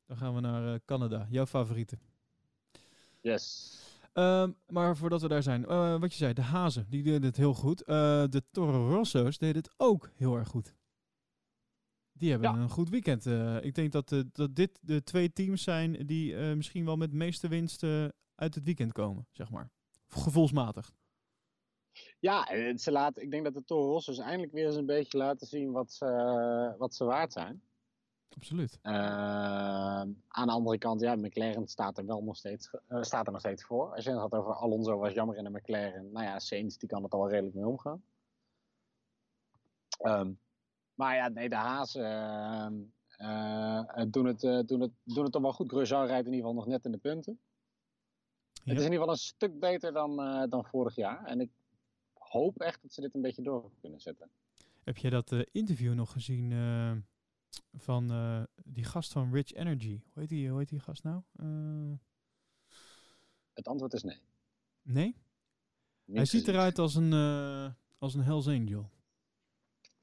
Dan gaan we naar uh, Canada, jouw favoriete. Yes. Uh, maar voordat we daar zijn, uh, wat je zei, de hazen, die deden het heel goed. Uh, de Toro Rosso's deden het ook heel erg goed. Die hebben ja. een goed weekend. Uh, ik denk dat, dat dit de twee teams zijn die misschien wel met de meeste winsten uit het weekend komen, zeg maar. Gevoelsmatig. Ja, ze laten, ik denk dat de Toro Rosso's eindelijk weer eens een beetje laten zien wat ze, wat ze waard zijn. Absoluut. aan de andere kant, ja, McLaren staat er wel nog steeds, staat er nog steeds voor. Als je het had over Alonso was jammer in de McLaren. Nou ja, Sainz die kan het al redelijk mee omgaan. Um, maar ja, nee, de Haas uh, uh, doen, het, doen, het, doen het toch wel goed. Grosjean rijdt in ieder geval nog net in de punten. Ja. Het is in ieder geval een stuk beter dan, dan vorig jaar. En ik hoop echt dat ze dit een beetje door kunnen zetten. Heb jij dat interview nog gezien van die gast van Rich Energy? Hoe heet die, hoe heet die gast nou? Het antwoord is nee. Nee? Niet Hij ziet eruit als een, eh, als een Hells Angel.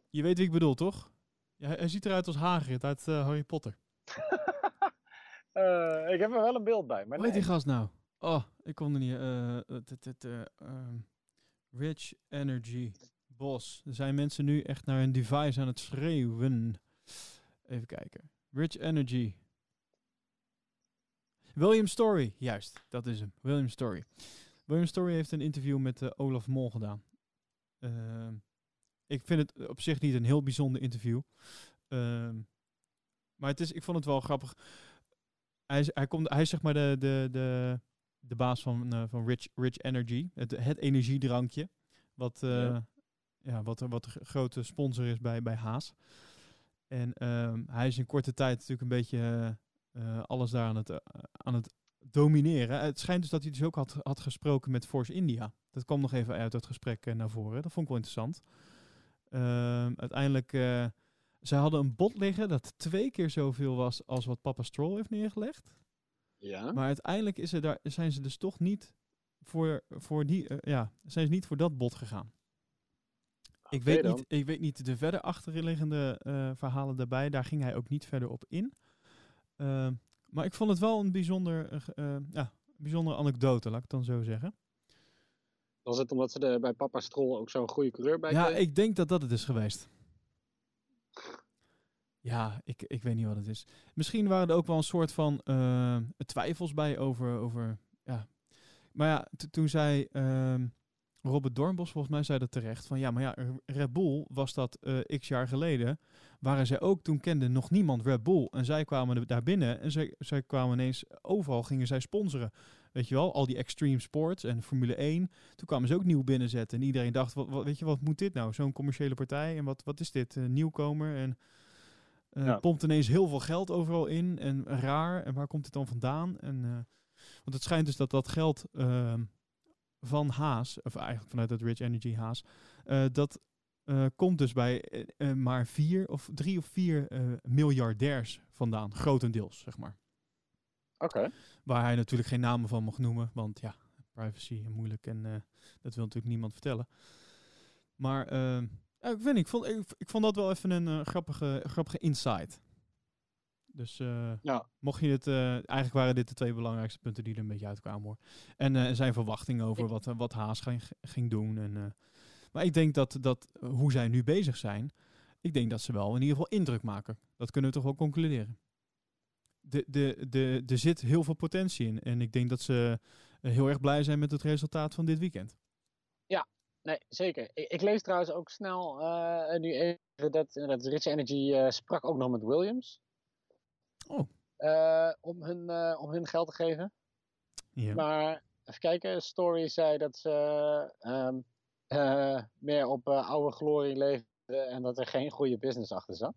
Je weet wie ik bedoel, toch? Ja, hij, ziet eruit als Hagrid uit eh, Harry Potter. (laughs) Eh, ik heb er wel een beeld bij, maar Hoe heet die gast nou? Oh, ik kon er niet. Rich Energy Boss. Er zijn mensen nu echt naar een device aan het schreeuwen. Even kijken. Rich Energy. William Story. Juist, dat is hem. William Story. William Story heeft een interview met eh, Olaf Mol gedaan. Ehm, ik vind het op zich niet een heel bijzonder interview. Ehm, maar het is, ik vond het wel grappig. Hij hij komt, hij is zeg maar de, de, de, de baas van, eh, van Rich, Rich Energy. Het, het energiedrankje. Wat, eh, Ja. ja. wat, wat de grote sponsor is bij, bij Haas. En ehm, hij is in korte tijd natuurlijk een beetje eh, alles daar aan het, aan het domineren. Het schijnt dus dat hij dus ook had, had gesproken met Force India. Dat kwam nog even uit dat gesprek naar voren. Dat vond ik wel interessant. Ehm, uiteindelijk, zij hadden een bod liggen dat twee keer zoveel was als wat Papa Stroll heeft neergelegd. Ja? Maar uiteindelijk is er daar, zijn ze dus toch niet voor, voor die, eh, ja, zijn ze niet voor dat bod gegaan. Ik weet, dan. niet, ik weet niet de verder achterliggende eh, verhalen daarbij. Daar ging hij ook niet verder op in. Ehm, maar ik vond het wel een bijzonder, eh, ja, bijzondere anekdote, laat ik het dan zo zeggen. Was het omdat ze er bij Papa Strol ook zo'n goede coureur bij Ja, kregen? ik denk dat dat het is geweest. Ja, ik, ik weet niet wat het is. Misschien waren er ook wel een soort van eh, twijfels bij over, over ja. Maar ja, toen zei ehm, Robert Dornbos, volgens mij zei dat terecht, van ja, maar ja, Red Bull was dat eh, x jaar geleden, waren zij ook, toen kende nog niemand Red Bull. En zij kwamen daar binnen en zij, zij kwamen ineens, overal gingen zij sponsoren. Weet je wel, al die extreme sports en Formule 1. Toen kwamen ze ook nieuw binnenzetten. En iedereen dacht, wat, wat, weet je, wat moet dit nou? Zo'n commerciële partij. En wat, wat is dit? Een nieuwkomer. En Ja. pompt ineens heel veel geld overal in. En raar. En waar komt het dan vandaan? En, eh, want het schijnt dus dat dat geld ehm, van Haas, of eigenlijk vanuit het Rich Energy Haas, eh, dat komt dus bij maar vier of drie of vier miljardairs vandaan. Grotendeels, zeg maar. Oké. Waar hij natuurlijk geen namen van mag noemen, want ja, privacy en moeilijk en dat wil natuurlijk niemand vertellen. Maar eh, ja, ik, weet niet, ik, vond, ik, ik vond dat wel even een eh, grappige, grappige insight. Dus eh, Ja. mocht je het, eh, eigenlijk waren dit de twee belangrijkste punten die er een beetje uitkwamen hoor. En zijn verwachtingen over wat, wat Haas ging, ging doen. En, maar ik denk dat, dat hoe zij nu bezig zijn, ik denk dat ze wel in ieder geval indruk maken. Dat kunnen we toch wel concluderen. De, de, de, er zit heel veel potentie in. En ik denk dat ze heel erg blij zijn met het resultaat van dit weekend. Nee, zeker. Ik, ik lees trouwens ook snel eh, nu even dat, dat Rich Energy eh, sprak ook nog met Williams. Oh. Eh, om, hun, om hun geld te geven. Ja. Maar even kijken, Story zei dat ze ehm, eh, meer op oude glorie leefden en dat er geen goede business achter zat.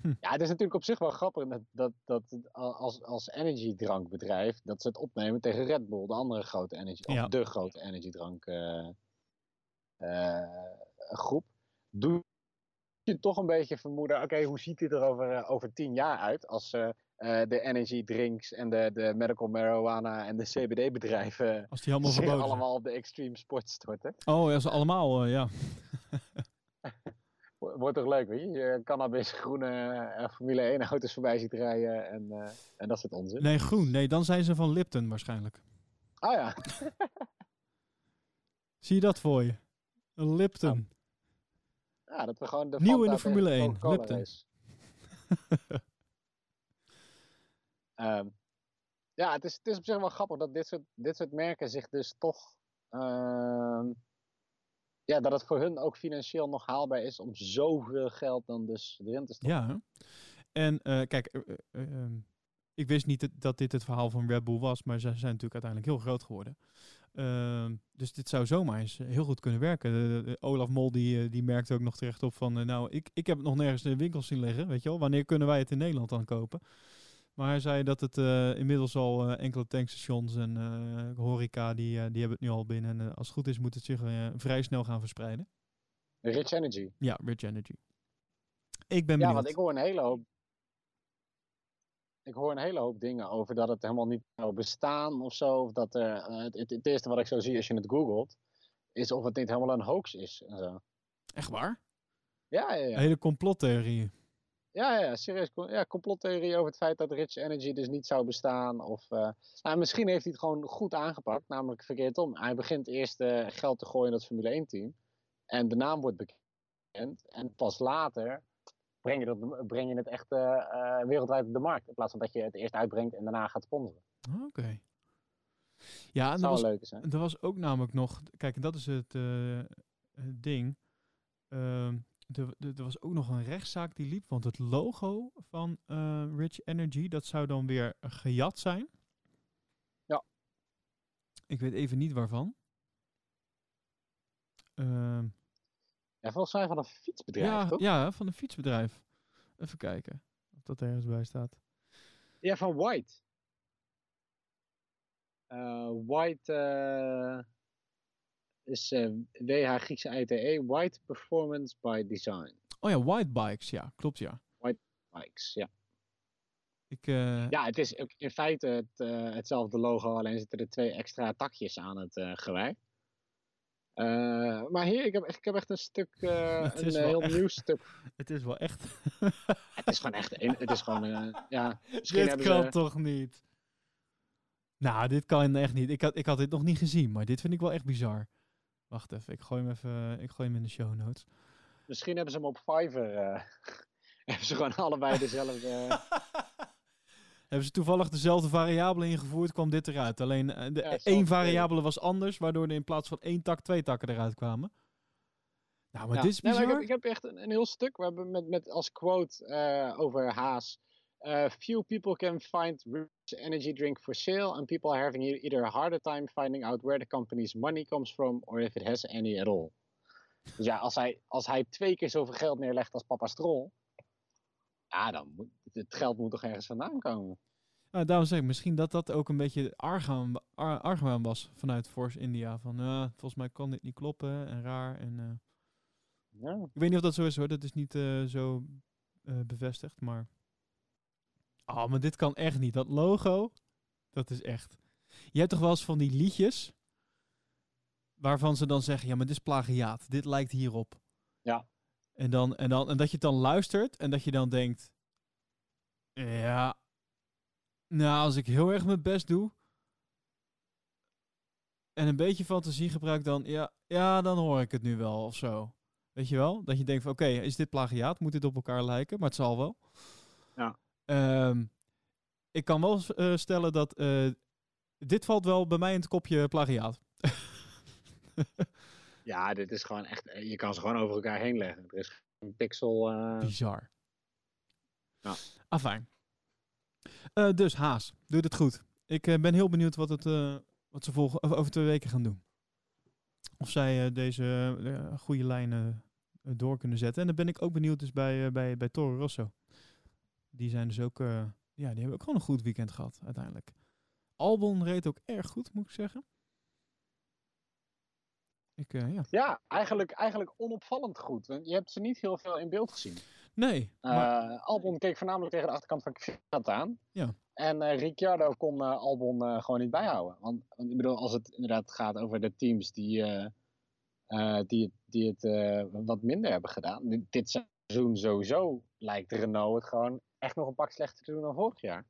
Hm. Ja, het is natuurlijk op zich wel grappig dat, dat, als, als energiedrankbedrijf dat ze het opnemen tegen Red Bull, de andere grote energy, of de grote energiedrank groep. Doe je toch een beetje vermoeden, oké, hoe ziet dit er over, eh, over tien jaar uit als eh, eh, de energy drinks en de, de medical marijuana en de CBD-bedrijven Als die allemaal (laughs) verboden allemaal op de extreme sport storten. Oh, ja, ze allemaal, eh, ja. (laughs) Wo- Wordt toch leuk, weet je? Je cannabis, groene eh, Formule 1 auto's voorbij ziet rijden en, eh, en dat soort onzin. Nee, groen. Nee, dan zijn ze van Lipton waarschijnlijk. Ah ja, (laughs) Zie je dat voor je? Een Lipton. ja dat we gewoon de Nieuw in de Formule tegen 1, Coca-Cola Lipton. race. (laughs) Ehm, ja, het is, het is op zich wel grappig dat dit soort, dit soort merken zich dus toch... ehm, ja, dat het voor hun ook financieel nog haalbaar is om zoveel geld dan dus erin te stoppen. Ja. En eh, kijk, eh, eh, ehm, ik wist niet dat- dit het verhaal van Red Bull was, maar ze zijn natuurlijk uiteindelijk heel groot geworden. Ehm, dus dit zou zomaar eens eh, heel goed kunnen werken. Olaf Mol die, eh, die merkte ook nog terecht op van, eh, nou, ik, ik heb het nog nergens in de winkels zien liggen, weet je wel. Wanneer kunnen wij het in Nederland dan kopen? Maar hij zei dat het inmiddels al enkele tankstations en horeca, die, die hebben het nu al binnen. En als het goed is moet het zich vrij snel gaan verspreiden. Rich Energy. Ja, Rich Energy. Ik ben Ja, benieuwd. want ik hoor een hele hoop. Ik hoor een hele hoop dingen over dat het helemaal niet zou bestaan of zo. Of dat er, eh, het, het, het eerste wat ik zo zie als je het googelt, is of het niet helemaal een hoax is en zo. Echt waar? Ja, ja, ja. Hele complottheorieën. Ja, ja, serieus. Ja, complottheorie over het feit dat Rich Energy dus niet zou bestaan. Of, eh, nou, misschien heeft hij het gewoon goed aangepakt, namelijk verkeerd om. Hij begint eerst eh, geld te gooien in dat Formule 1-team. En de naam wordt bekend. En pas later breng je, dat, breng je het echt eh, eh, wereldwijd op de markt. In plaats van dat je het eerst uitbrengt en daarna gaat sponsoren. Oké. Ja, en Dat was, leuk zijn. er was ook namelijk nog... Kijk, dat is het, eh, het ding. Ehm, er, er was ook nog een rechtszaak die liep. Want het logo van Rich Energy, dat zou dan weer gejat zijn. Ja. Ik weet even niet waarvan. Ehm, Ja, volgens mij van een fietsbedrijf, ja, toch? ja, van een fietsbedrijf. Even kijken of dat ergens bij staat. Ja, van White. Eh, White eh, is eh, WH Griekse ITE, White Performance by Design. Oh ja, White Bikes, ja, klopt ja. Bikes, ja. Ik, Ja, het is in feite het, hetzelfde logo, alleen zitten er twee extra takjes aan het eh Eh, maar hier, ik heb, echt- ik heb echt een stuk, eh, (laughs) een eh, heel echt- nieuw stuk. (laughs) Het is wel echt. (laughs) Het is gewoon echt, een- het is gewoon, ja, dit kan ze... toch niet? Nou, dit kan echt niet. Ik had, ik had dit nog niet gezien, maar dit vind ik wel echt bizar. Wacht even, ik gooi hem even ik gooi hem in de show notes. Misschien hebben ze hem op Fiverr. hebben ze gewoon allebei dezelfde. Hebben ze toevallig dezelfde variabele ingevoerd, kwam dit eruit. Alleen eh, de, Ja, één variabele was anders, waardoor er in plaats van één tak twee takken eruit kwamen. Nou, maar Ja. dit is Nee, bizar. ik, heb, ik heb echt een, een heel stuk. We hebben met, met als quote eh, over Haas. eh, few people can find rich energy drink for sale, and people are having e- either a harder time finding out where the company's money comes from, or if it has any at all. Dus ja, als hij, als hij twee keer zoveel geld neerlegt als papa Stroll, ja, dan moet het geld moet toch ergens vandaan komen. Nou, daarom zeg ik misschien dat dat ook een beetje argwaan, ar, argwaan was vanuit Force India. Van, eh, volgens mij kan dit niet kloppen en raar. En, eh, Ja. Ik weet niet of dat zo is hoor, dat is niet eh, zo bevestigd, maar... Oh, maar dit kan echt niet. Dat logo, dat is echt... Je hebt toch wel eens van die liedjes, waarvan ze dan zeggen, ja, maar dit is plagiaat. Dit lijkt hierop. Ja. En, dan, en, dan, en dat je het dan luistert en dat je dan denkt, ja, nou, als ik heel erg mijn best doe en een beetje fantasie gebruik, dan, ja, ja, dan hoor ik het nu wel of zo. Weet je wel? Dat je denkt van, oké, is dit plagiaat? Moet dit op elkaar lijken? Maar het zal wel. Ja. Ehm, ik kan wel eh, stellen dat eh, dit valt wel bij mij in het kopje plagiaat. (laughs) ja, dit is gewoon echt. Je kan ze gewoon over elkaar heen leggen. Er is een pixel. eh, Bizar. Ja. Afijn. Eh, dus Haas, doet het goed. Ik eh, ben heel benieuwd wat, het, eh, wat ze volgen, over twee weken gaan doen. Of zij eh, deze goede lijnen door kunnen zetten. En dan ben ik ook benieuwd dus bij, bij, bij Toro Rosso. Die zijn dus ook, eh, ja, die hebben ook gewoon een goed weekend gehad uiteindelijk. Albon reed ook erg goed, moet ik zeggen. Ik, eh, ja. Ja, eigenlijk, eigenlijk onopvallend goed. Want je hebt ze niet heel veel in beeld gezien. Nee, maar, Eh Albon keek voornamelijk tegen de achterkant van Kvyat aan. Ja. En eh, Ricciardo kon eh, Albon gewoon niet bijhouden. Want, want ik bedoel, als het inderdaad gaat over de teams die, die, het- die het wat minder hebben gedaan. Dit, dit seizoen sowieso lijkt Renault het gewoon echt nog een pak slechter te doen dan vorig jaar.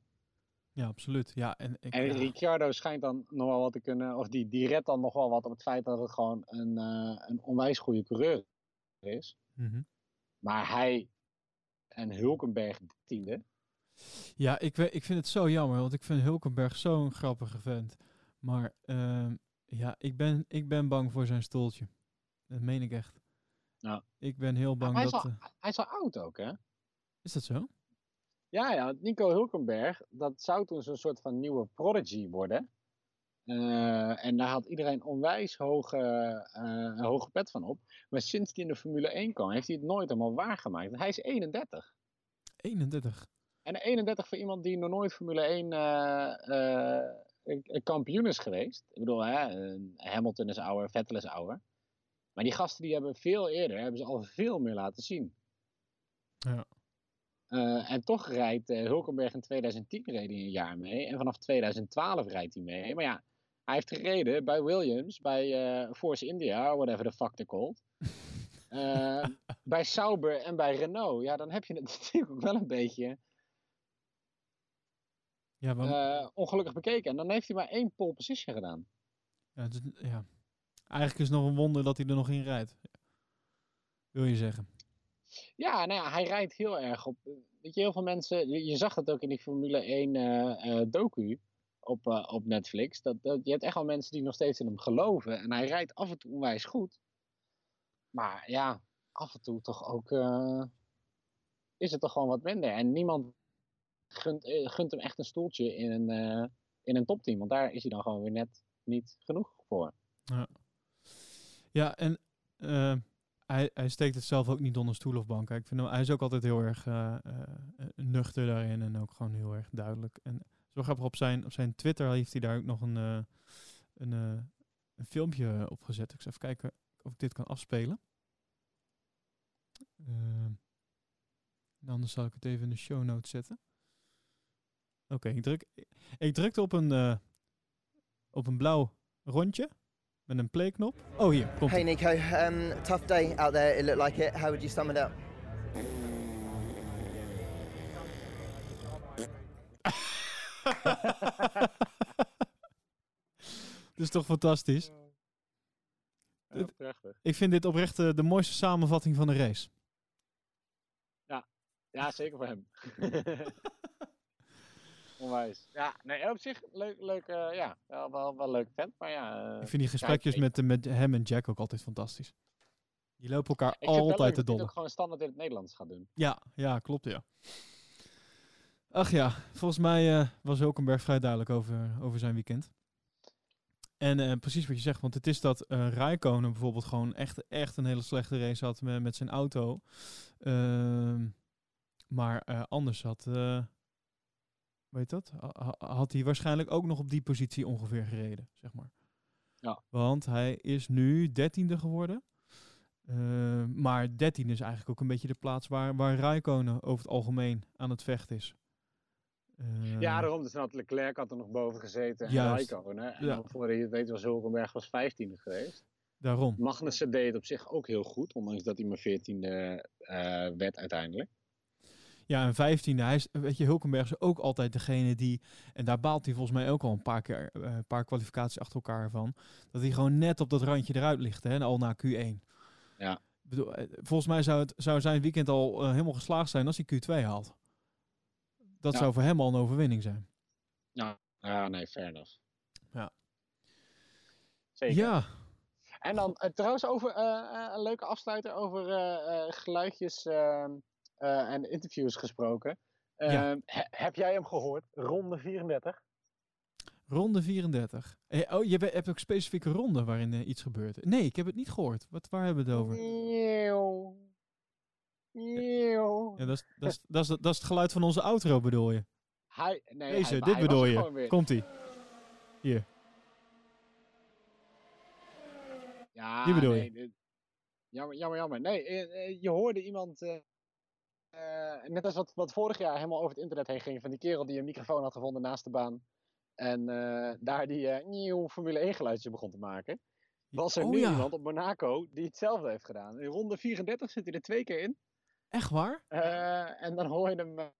ja, absoluut. Ja, en, ik, En. Ricciardo schijnt dan nog wel wat te kunnen, of die, die redt dan nog wel wat op het feit dat het gewoon een, een onwijs goede coureur is. Mhm. Maar hij en Hulkenberg tiende. Ja, ik, ik vind het zo jammer, want ik vind Hulkenberg zo'n grappige vent. Maar ehm, ja, ik ben, ik ben bang voor zijn stoeltje. Dat meen ik echt. Ja. Ik ben heel bang hij, is dat... al, eh, hij is al oud ook, hè? is dat zo? Ja, ja, Nico Hulkenberg, dat zou toen zo'n soort van nieuwe prodigy worden. Eh, en daar had iedereen onwijs hoge, een hoge pet van op. Maar sinds hij in de Formule 1 kwam, heeft hij het nooit helemaal waargemaakt. Hij is 31. 31. En 31 voor iemand die nog nooit Formule 1 eh, kampioen is geweest. Ik bedoel, hè, Hamilton is ouder, Vettel is ouder. Maar die gasten die hebben veel eerder, hebben ze al veel meer laten zien. Ja. En toch rijdt uh, Hulkenberg in 2010 reed hij een jaar mee. En vanaf 2012 rijdt hij mee. Maar ja, hij heeft gereden bij Williams, bij uh, Force India, whatever the fuck they're called. (laughs) bij Sauber en bij Renault. Ja, dan heb je het (laughs) natuurlijk ook wel een beetje ja, want... ongelukkig bekeken. En dan heeft hij maar één pole position gedaan. Ja, dus, ja, Eigenlijk is het nog een wonder dat hij er nog in rijdt. Wil je zeggen? Ja, nou ja, hij rijdt heel erg op. Weet je, heel veel mensen. Je, zag het ook in die Formule 1 uh, uh, docu op, uh, op Netflix. Dat, dat, je hebt echt wel mensen die nog steeds in hem geloven. En hij rijdt af en toe onwijs goed. Maar ja, af en toe toch ook. Uh, is het toch gewoon wat minder. En niemand gunt, gunt hem echt een stoeltje in een, in een topteam. Want daar is hij dan gewoon weer net niet genoeg voor. Ja. Ja, en hij, hij steekt het zelf ook niet onder stoel of bank. Ik vind hem, hij is ook altijd heel erg nuchter daarin en ook gewoon heel erg duidelijk. En zo grappig op zijn, op zijn Twitter heeft hij daar ook nog een, een, een filmpje op gezet. Ik zal even kijken of ik dit kan afspelen. anders zal ik het even in de show notes zetten. Oké, ik, druk, ik drukte op een, op een blauw rondje. Met een playknop. Oh, hier, komt Hey Nico, um, tough day out there, it looked like it. How would you sum it up? (laughs) Dit is toch fantastisch? Ja, prachtig. Ik vind dit oprecht uh, de mooiste samenvatting van de race. Ja, ja zeker voor hem. (laughs) Onwijs. Ja, nee, op zich leuk, leuk uh, ja, wel, wel, wel leuk vent, maar ja. Uh, ik vind die gesprekjes met, met hem en Jack ook altijd fantastisch. Die lopen elkaar altijd te dollen. Ik ook gewoon standaard in het Nederlands gaan doen. Ja, ja, klopt ja. Ach ja, volgens mij uh, was Hulkenberg vrij duidelijk over, over zijn weekend. En precies wat je zegt, want het is dat uh, Raikkonen bijvoorbeeld gewoon echt, echt een hele slechte race had met, met zijn auto. Ehm, maar anders had, weet dat, had hij waarschijnlijk ook nog op die positie ongeveer gereden, zeg maar. Ja. Want hij is nu dertiende geworden. Uh, maar 13 is eigenlijk ook een beetje de plaats waar, waar Raikkonen over het algemeen aan het vechten is. Uh, ja, daarom. Dus had Leclerc had er nog boven gezeten en Raikkonen. En ja. dan, voordat je het weet was Hulkenberg was 15e geweest. Daarom. Magnussen deed het op zich ook heel goed, ondanks dat hij maar 14e uh, werd uiteindelijk. Ja, een vijftiende. Hij is, weet je, Hulkenberg is ook altijd degene die, en daar baalt hij volgens mij ook al een paar keer, een paar kwalificaties achter elkaar van, dat hij gewoon net op dat randje eruit ligt, hè, al na Q1. Ja. Bedoel, eh, volgens mij zou, het, zou zijn weekend al uh, helemaal geslaagd zijn als hij Q2 haalt. Dat ja. zou voor hem al een overwinning zijn. Ja, ja nee, fair enough. Ja. Zeker. Ja. En dan uh, trouwens over een leuke afsluiter over geluidjes ehm, en interviews gesproken. Ja. he, heb jij hem gehoord? Ronde 34? Ronde 34. Hey, oh, je hebt ook specifieke ronde waarin iets gebeurt. Nee, ik heb het niet gehoord. Wat, waar hebben we het over? Eeuw. Eeuw. Ja, dat, is, dat, is, dat, is, dat is het geluid van onze outro, bedoel je? Hij, nee, Deze, hij, dit bedoel je. Komt-ie. Hier. Ja, Die bedoel nee, je? dit, jammer, jammer, jammer. Nee, uh, je hoorde iemand... Uh, uh, net als wat, wat vorig jaar helemaal over het internet heen ging. Van die kerel die een microfoon had gevonden naast de baan. En uh, daar die nieuw Formule 1 geluidje begon te maken. Was er oh, nu ja. iemand op Monaco die hetzelfde heeft gedaan. In ronde 34 zit hij er twee keer in. Echt waar? en dan hoor je, hem,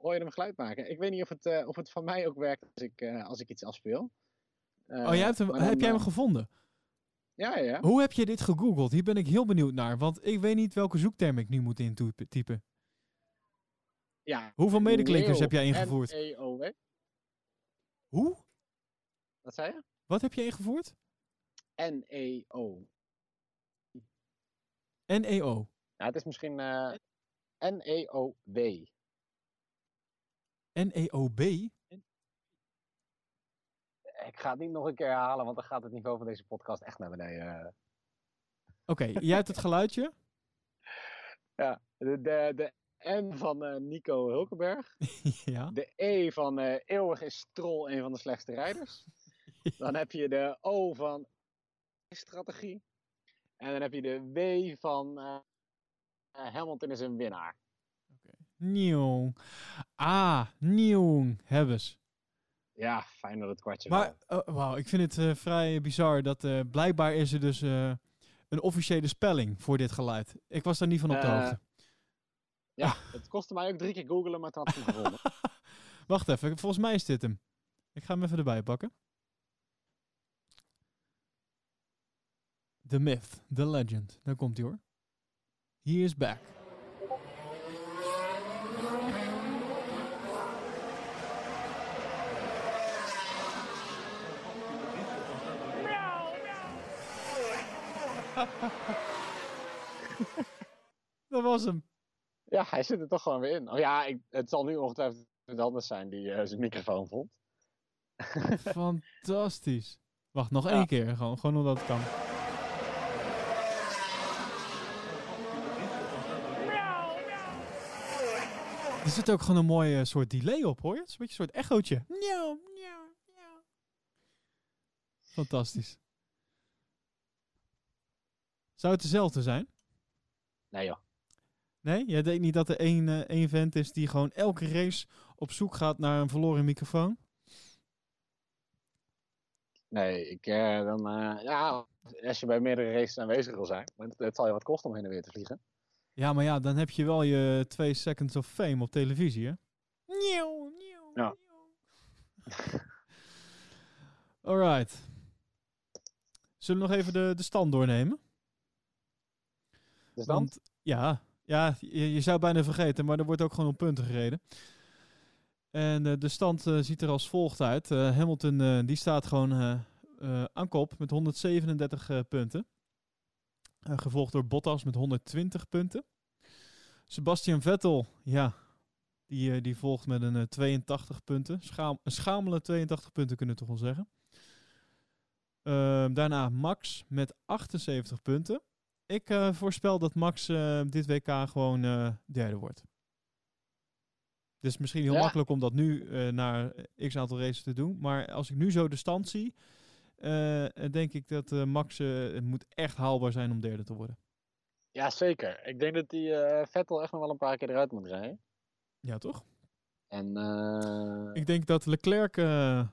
hoor je hem geluid maken. Ik weet niet of het, of het van mij ook werkt als ik, als ik iets afspeel. oh, jij hebt hem, dan, heb jij hem gevonden? Ja, ja. Hoe heb je dit gegoogeld? Hier ben ik heel benieuwd naar. Want ik weet niet welke zoekterm ik nu moet intypen. Ja. Hoeveel medeklinkers heb jij ingevoerd? N-E-O, hè? Hoe? Wat zei je? Wat heb je ingevoerd? N-E-O. N-E-O. Ja, het is misschien uh, N-E-O-W. N-E-O-B? Ik ga het niet nog een keer herhalen, want dan gaat het niveau van deze podcast echt naar beneden. Oké, okay, jij hebt het geluidje? (laughs) Ja, de, de, de N van uh, Nico Hulkenberg. (laughs) ja. De E van uh, eeuwig is Stroll een van de slechtste rijders. (laughs) Dan heb je de O van strategie. En dan heb je de W van uh, Hamilton is een winnaar. Okay. Nieuw. Ah, nieuw. Hebben ze. Ja, fijn dat het kwartje Maar, oh, wauw, ik vind het eh, vrij bizar dat eh, blijkbaar is er dus eh, een officiële spelling voor dit geluid. Ik was daar niet van op de Eh, hoogte. Ja, het kostte mij ook drie keer googelen, maar het had hem gevonden. (laughs) Wacht even, volgens mij is dit hem. Ik ga hem even erbij pakken. The myth, the legend. Daar komt hij hoor. He is back. (laughs) Dat was hem. Ja, hij zit er toch gewoon weer in. Oh ja, ik, het zal nu ongetwijfeld iemand anders zijn die eh, zijn microfoon vond. Fantastisch. Wacht, nog Ja. één keer. Gewoon, gewoon omdat het kan. Er zit ook gewoon een mooi soort delay op, hoor je? Het is een beetje een soort echootje. Fantastisch. Zou het dezelfde zijn? Nee joh. Nee? Jij denkt niet dat er één, eh, één vent is die gewoon elke race op zoek gaat naar een verloren microfoon? Nee, ik, eh, dan, eh, ja, als je bij meerdere races aanwezig wil zijn, want het zal je wat kosten om heen en weer te vliegen. Ja, maar ja, dan heb je wel je twee seconds of fame op televisie, hè? Nieuw, nieuw, Ja. Alright. Zullen we nog even de, de stand doornemen? Dan? Want ja, ja je, je zou bijna vergeten, maar er wordt ook gewoon op punten gereden. En eh, de stand eh, ziet er als volgt uit. Eh, Hamilton die staat gewoon aan kop met 137 eh, punten. Eh, gevolgd door Bottas met 120 punten. Sebastian Vettel, ja, die, eh, die volgt met een eh, 82 punten. Schaam, een schamele 82 punten kunnen we toch wel zeggen. Ehm, daarna Max met 78 punten. Ik eh, voorspel dat Max eh, dit WK gewoon eh, derde wordt. Het is misschien heel Ja. makkelijk om dat nu eh, naar x aantal races te doen. Maar als ik nu zo de stand zie, eh, denk ik dat eh, Max eh, het moet echt haalbaar zijn om derde te worden. Ja, zeker. Ik denk dat die eh, Vettel echt nog wel een paar keer eruit moet rijden. Ja, toch? En eh, Ik denk dat Leclerc eh,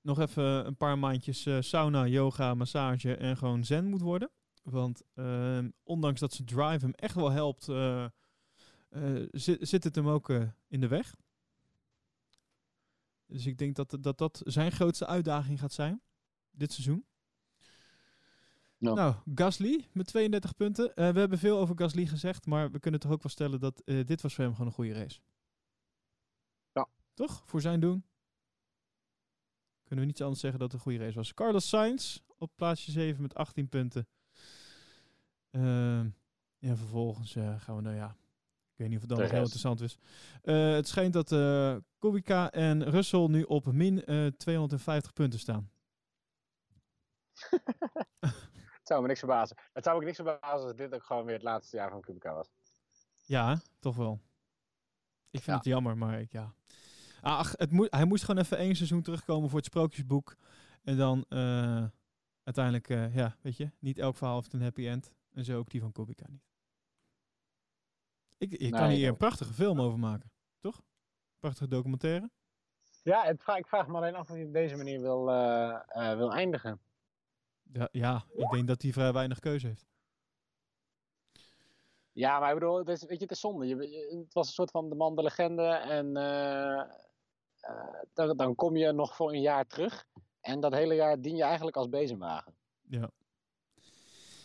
nog even een paar maandjes eh, sauna, yoga, massage en gewoon zen moet worden. Want ehm, ondanks dat zijn drive hem echt wel helpt, eh, eh, zit, zit het hem ook eh, in de weg. Dus ik denk dat, dat dat zijn grootste uitdaging gaat zijn dit seizoen. Ja. Nou, Gasly met 32 punten. Eh, we hebben veel over Gasly gezegd, maar we kunnen toch ook wel stellen dat eh, dit was voor hem gewoon een goede race. Ja. Toch? Voor zijn doen. Kunnen we niet anders zeggen dat het een goede race was. Carlos Sainz op plaatsje 7 met 18 punten. Ehm, ja, vervolgens eh, gaan we nou ja. Ik weet niet of het dan De nog heel interessant is. Eh, het schijnt dat eh Kubica en Russell nu op min eh, 250 punten staan. Het (laughs) zou me niks verbazen. Het zou ook niks verbazen als dit ook gewoon weer het laatste jaar van Kubica was. Ja, toch wel. Ik vind Ja. het jammer, maar ik, ja. Ah, Ach, het moet, hij moest gewoon even één seizoen terugkomen voor het sprookjesboek. En dan eh, uiteindelijk, eh, ja, weet je, niet elk verhaal heeft een happy end. En zo ook die van Kubica niet. Ik, je kan hier ik een prachtige film over maken, toch? Prachtige documentaire. Ja, het vraag, ik vraag me alleen af of hij op deze manier wil, eh, wil eindigen. Ja, ja, ik denk dat hij vrij weinig keuze heeft. Ja, maar ik bedoel, het is, weet je, het is zonde. Je, het was een soort van de man de legende. En eh, eh, dan, dan kom je nog voor een jaar terug. En dat hele jaar dien je eigenlijk als bezemwagen. Ja.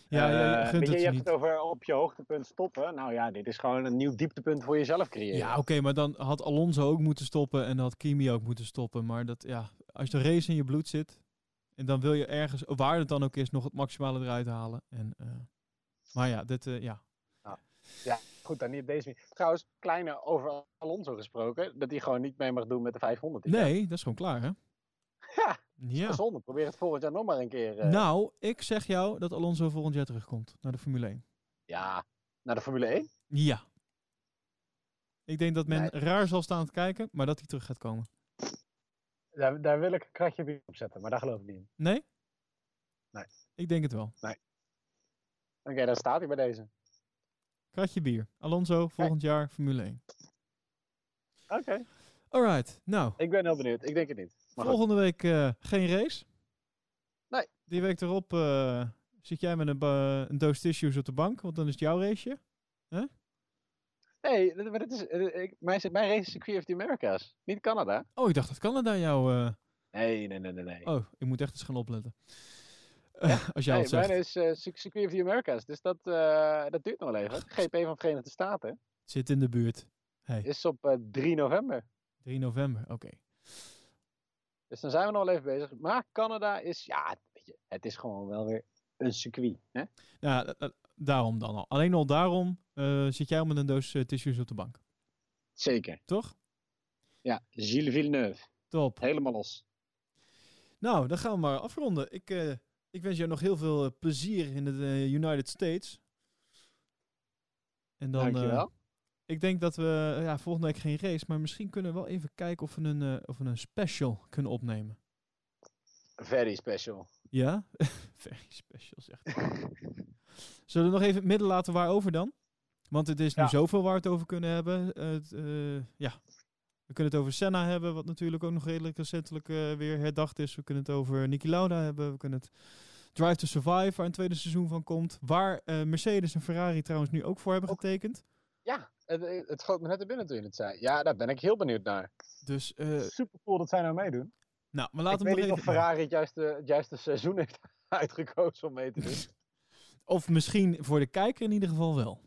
Ja, ja, je Eh, gunt je, hebt niet. het over op je hoogtepunt stoppen. Nou ja, dit is gewoon een nieuw dieptepunt voor jezelf creëren. Ja, oké, maar dan had Alonso ook moeten stoppen en had Kimi ook moeten stoppen. Maar dat, ja, als de race in je bloed zit en dan wil je ergens, waar het dan ook is, nog het maximale eruit halen. En, eh, maar ja, dit, eh, ja. Goed, dan niet op deze manier. Trouwens, kleine over Alonso gesproken. Dat hij gewoon niet mee mag doen met de 500. dit jaar. Nee, dat is gewoon klaar, hè? (laughs) Ja, Ja. Zonde. Probeer het volgend jaar nog maar een keer. eh, Nou, ik zeg jou dat Alonso volgend jaar terugkomt naar de Formule 1. Ja, naar de Formule 1. Ja. Ik denk dat men Nee. raar zal staan te kijken, maar dat hij terug gaat komen. Daar, daar wil ik een kratje bier op zetten, maar daar geloof ik niet in. Nee? Nee. Ik denk het wel. Oké, dan staat hij bij deze. Kratje bier. Alonso volgend jaar Formule 1. Oké, Alright, nou, ik ben heel benieuwd. Ik denk het niet. Maar goed. volgende week eh, geen race. Nee. Die week erop eh, zit jij met een, een doos tissues op de bank, want dan is het jouw raceje. Nee, maar dat is, eh, ik, mijn, mijn race is Circuit of the Americas. Niet Canada. Oh, ik dacht dat Canada jou... eh, Nee, nee, nee, nee. nee. Oh, ik moet echt eens gaan opletten. Eh, als jij nee het zegt. mijn is eh, Cir- Circuit of the Americas. Dus dat, eh, dat duurt nog wel even. GP van Verenigde Staten Zit in de buurt. Hey, is op eh, 3 november. 3 november, oké. Dus dan zijn we nog wel even bezig. Maar Canada is, ja, weet je, het is gewoon wel weer een circuit. Hè? Nou, eh, eh, daarom dan al. Alleen al daarom eh, zit jij al met een doos eh, tissues op de bank. Zeker. Toch? Ja, Gilles Villeneuve. Top. Helemaal los. Nou, dan gaan we maar afronden. Ik, eh, ik wens jou nog heel veel plezier in de United States. En dan, Dankjewel. ik denk dat we, ja, volgende week geen race, maar misschien kunnen we wel even kijken of we een, of we een special kunnen opnemen. Very special. Ja? (laughs) Very special, zegt hij. (laughs) Zullen we nog even het midden laten waarover dan? Want het is nu Ja. zoveel waar we het over kunnen hebben. Het, eh, ja. We kunnen het over Senna hebben, wat natuurlijk ook nog redelijk recentelijk eh, weer herdacht is. We kunnen het over Niki Lauda hebben. We kunnen het Drive to Survive, waar een tweede seizoen van komt. Waar eh, Mercedes en Ferrari trouwens nu ook voor hebben Ook- getekend. Ja, het, het schoot me net er binnen toen je het zei. Ja, daar ben ik heel benieuwd naar. Dus, Super cool dat zij nou meedoen. nou, maar ik laten we weet nog niet even... of Ferrari het juiste, het juiste seizoen heeft (laughs) uitgekozen om mee te doen. Of misschien voor de kijker in ieder geval wel.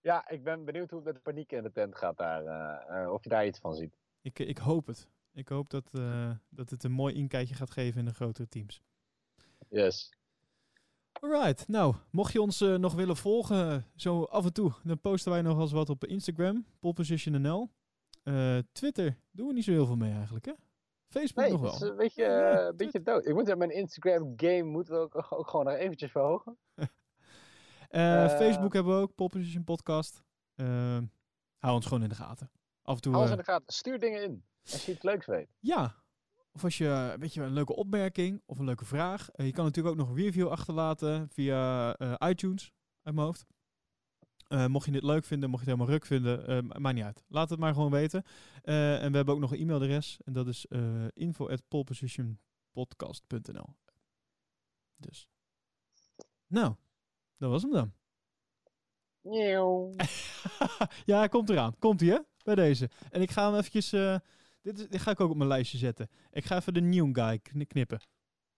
ja, ik ben benieuwd hoe het met de paniek in de tent gaat daar. eh, eh, of je daar iets van ziet. Ik, ik hoop het. Ik hoop dat, eh, dat het een mooi inkijkje gaat geven in de grotere teams. Yes. Alright, nou, mocht je ons eh, nog willen volgen, zo af en toe, dan posten wij nog wel eens wat op Instagram, polepositionnl. Eh Twitter doen we niet zo heel veel mee eigenlijk, hè? Facebook Nee, nog het is wel. een beetje, Ja, eh, een beetje dood. Ik moet mijn Instagram game moeten we ook, ook gewoon nog eventjes verhogen. (laughs) Eh, eh, Facebook hebben we ook, Pole Position Podcast. Eh, hou ons gewoon in de gaten. Af en toe, Alles eh, in de gaten. Stuur dingen in. Als je iets leuks weet. ja. Of als je, weet je, een leuke opmerking of een leuke vraag. Je kan natuurlijk ook nog een review achterlaten via iTunes, uit mijn hoofd. Mocht je dit leuk vinden, mocht je het helemaal ruk vinden, ma- maakt niet uit. Laat het maar gewoon weten. En we hebben ook nog een e-mailadres. En dat is info at polepositionpodcast.nl Dus. Nou, dat was hem dan. (laughs) Ja, hij komt eraan. Komt hij, hè? Bij deze. En ik ga hem eventjes... eh, dit, is, dit ga ik ook op mijn lijstje zetten. Ik ga even de new guy kn- knippen.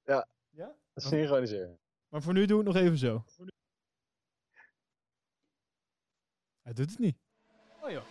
Ja. Ja? Synchroniseren. Maar voor nu doe ik het nog even zo. Hij doet het niet. Oh joh.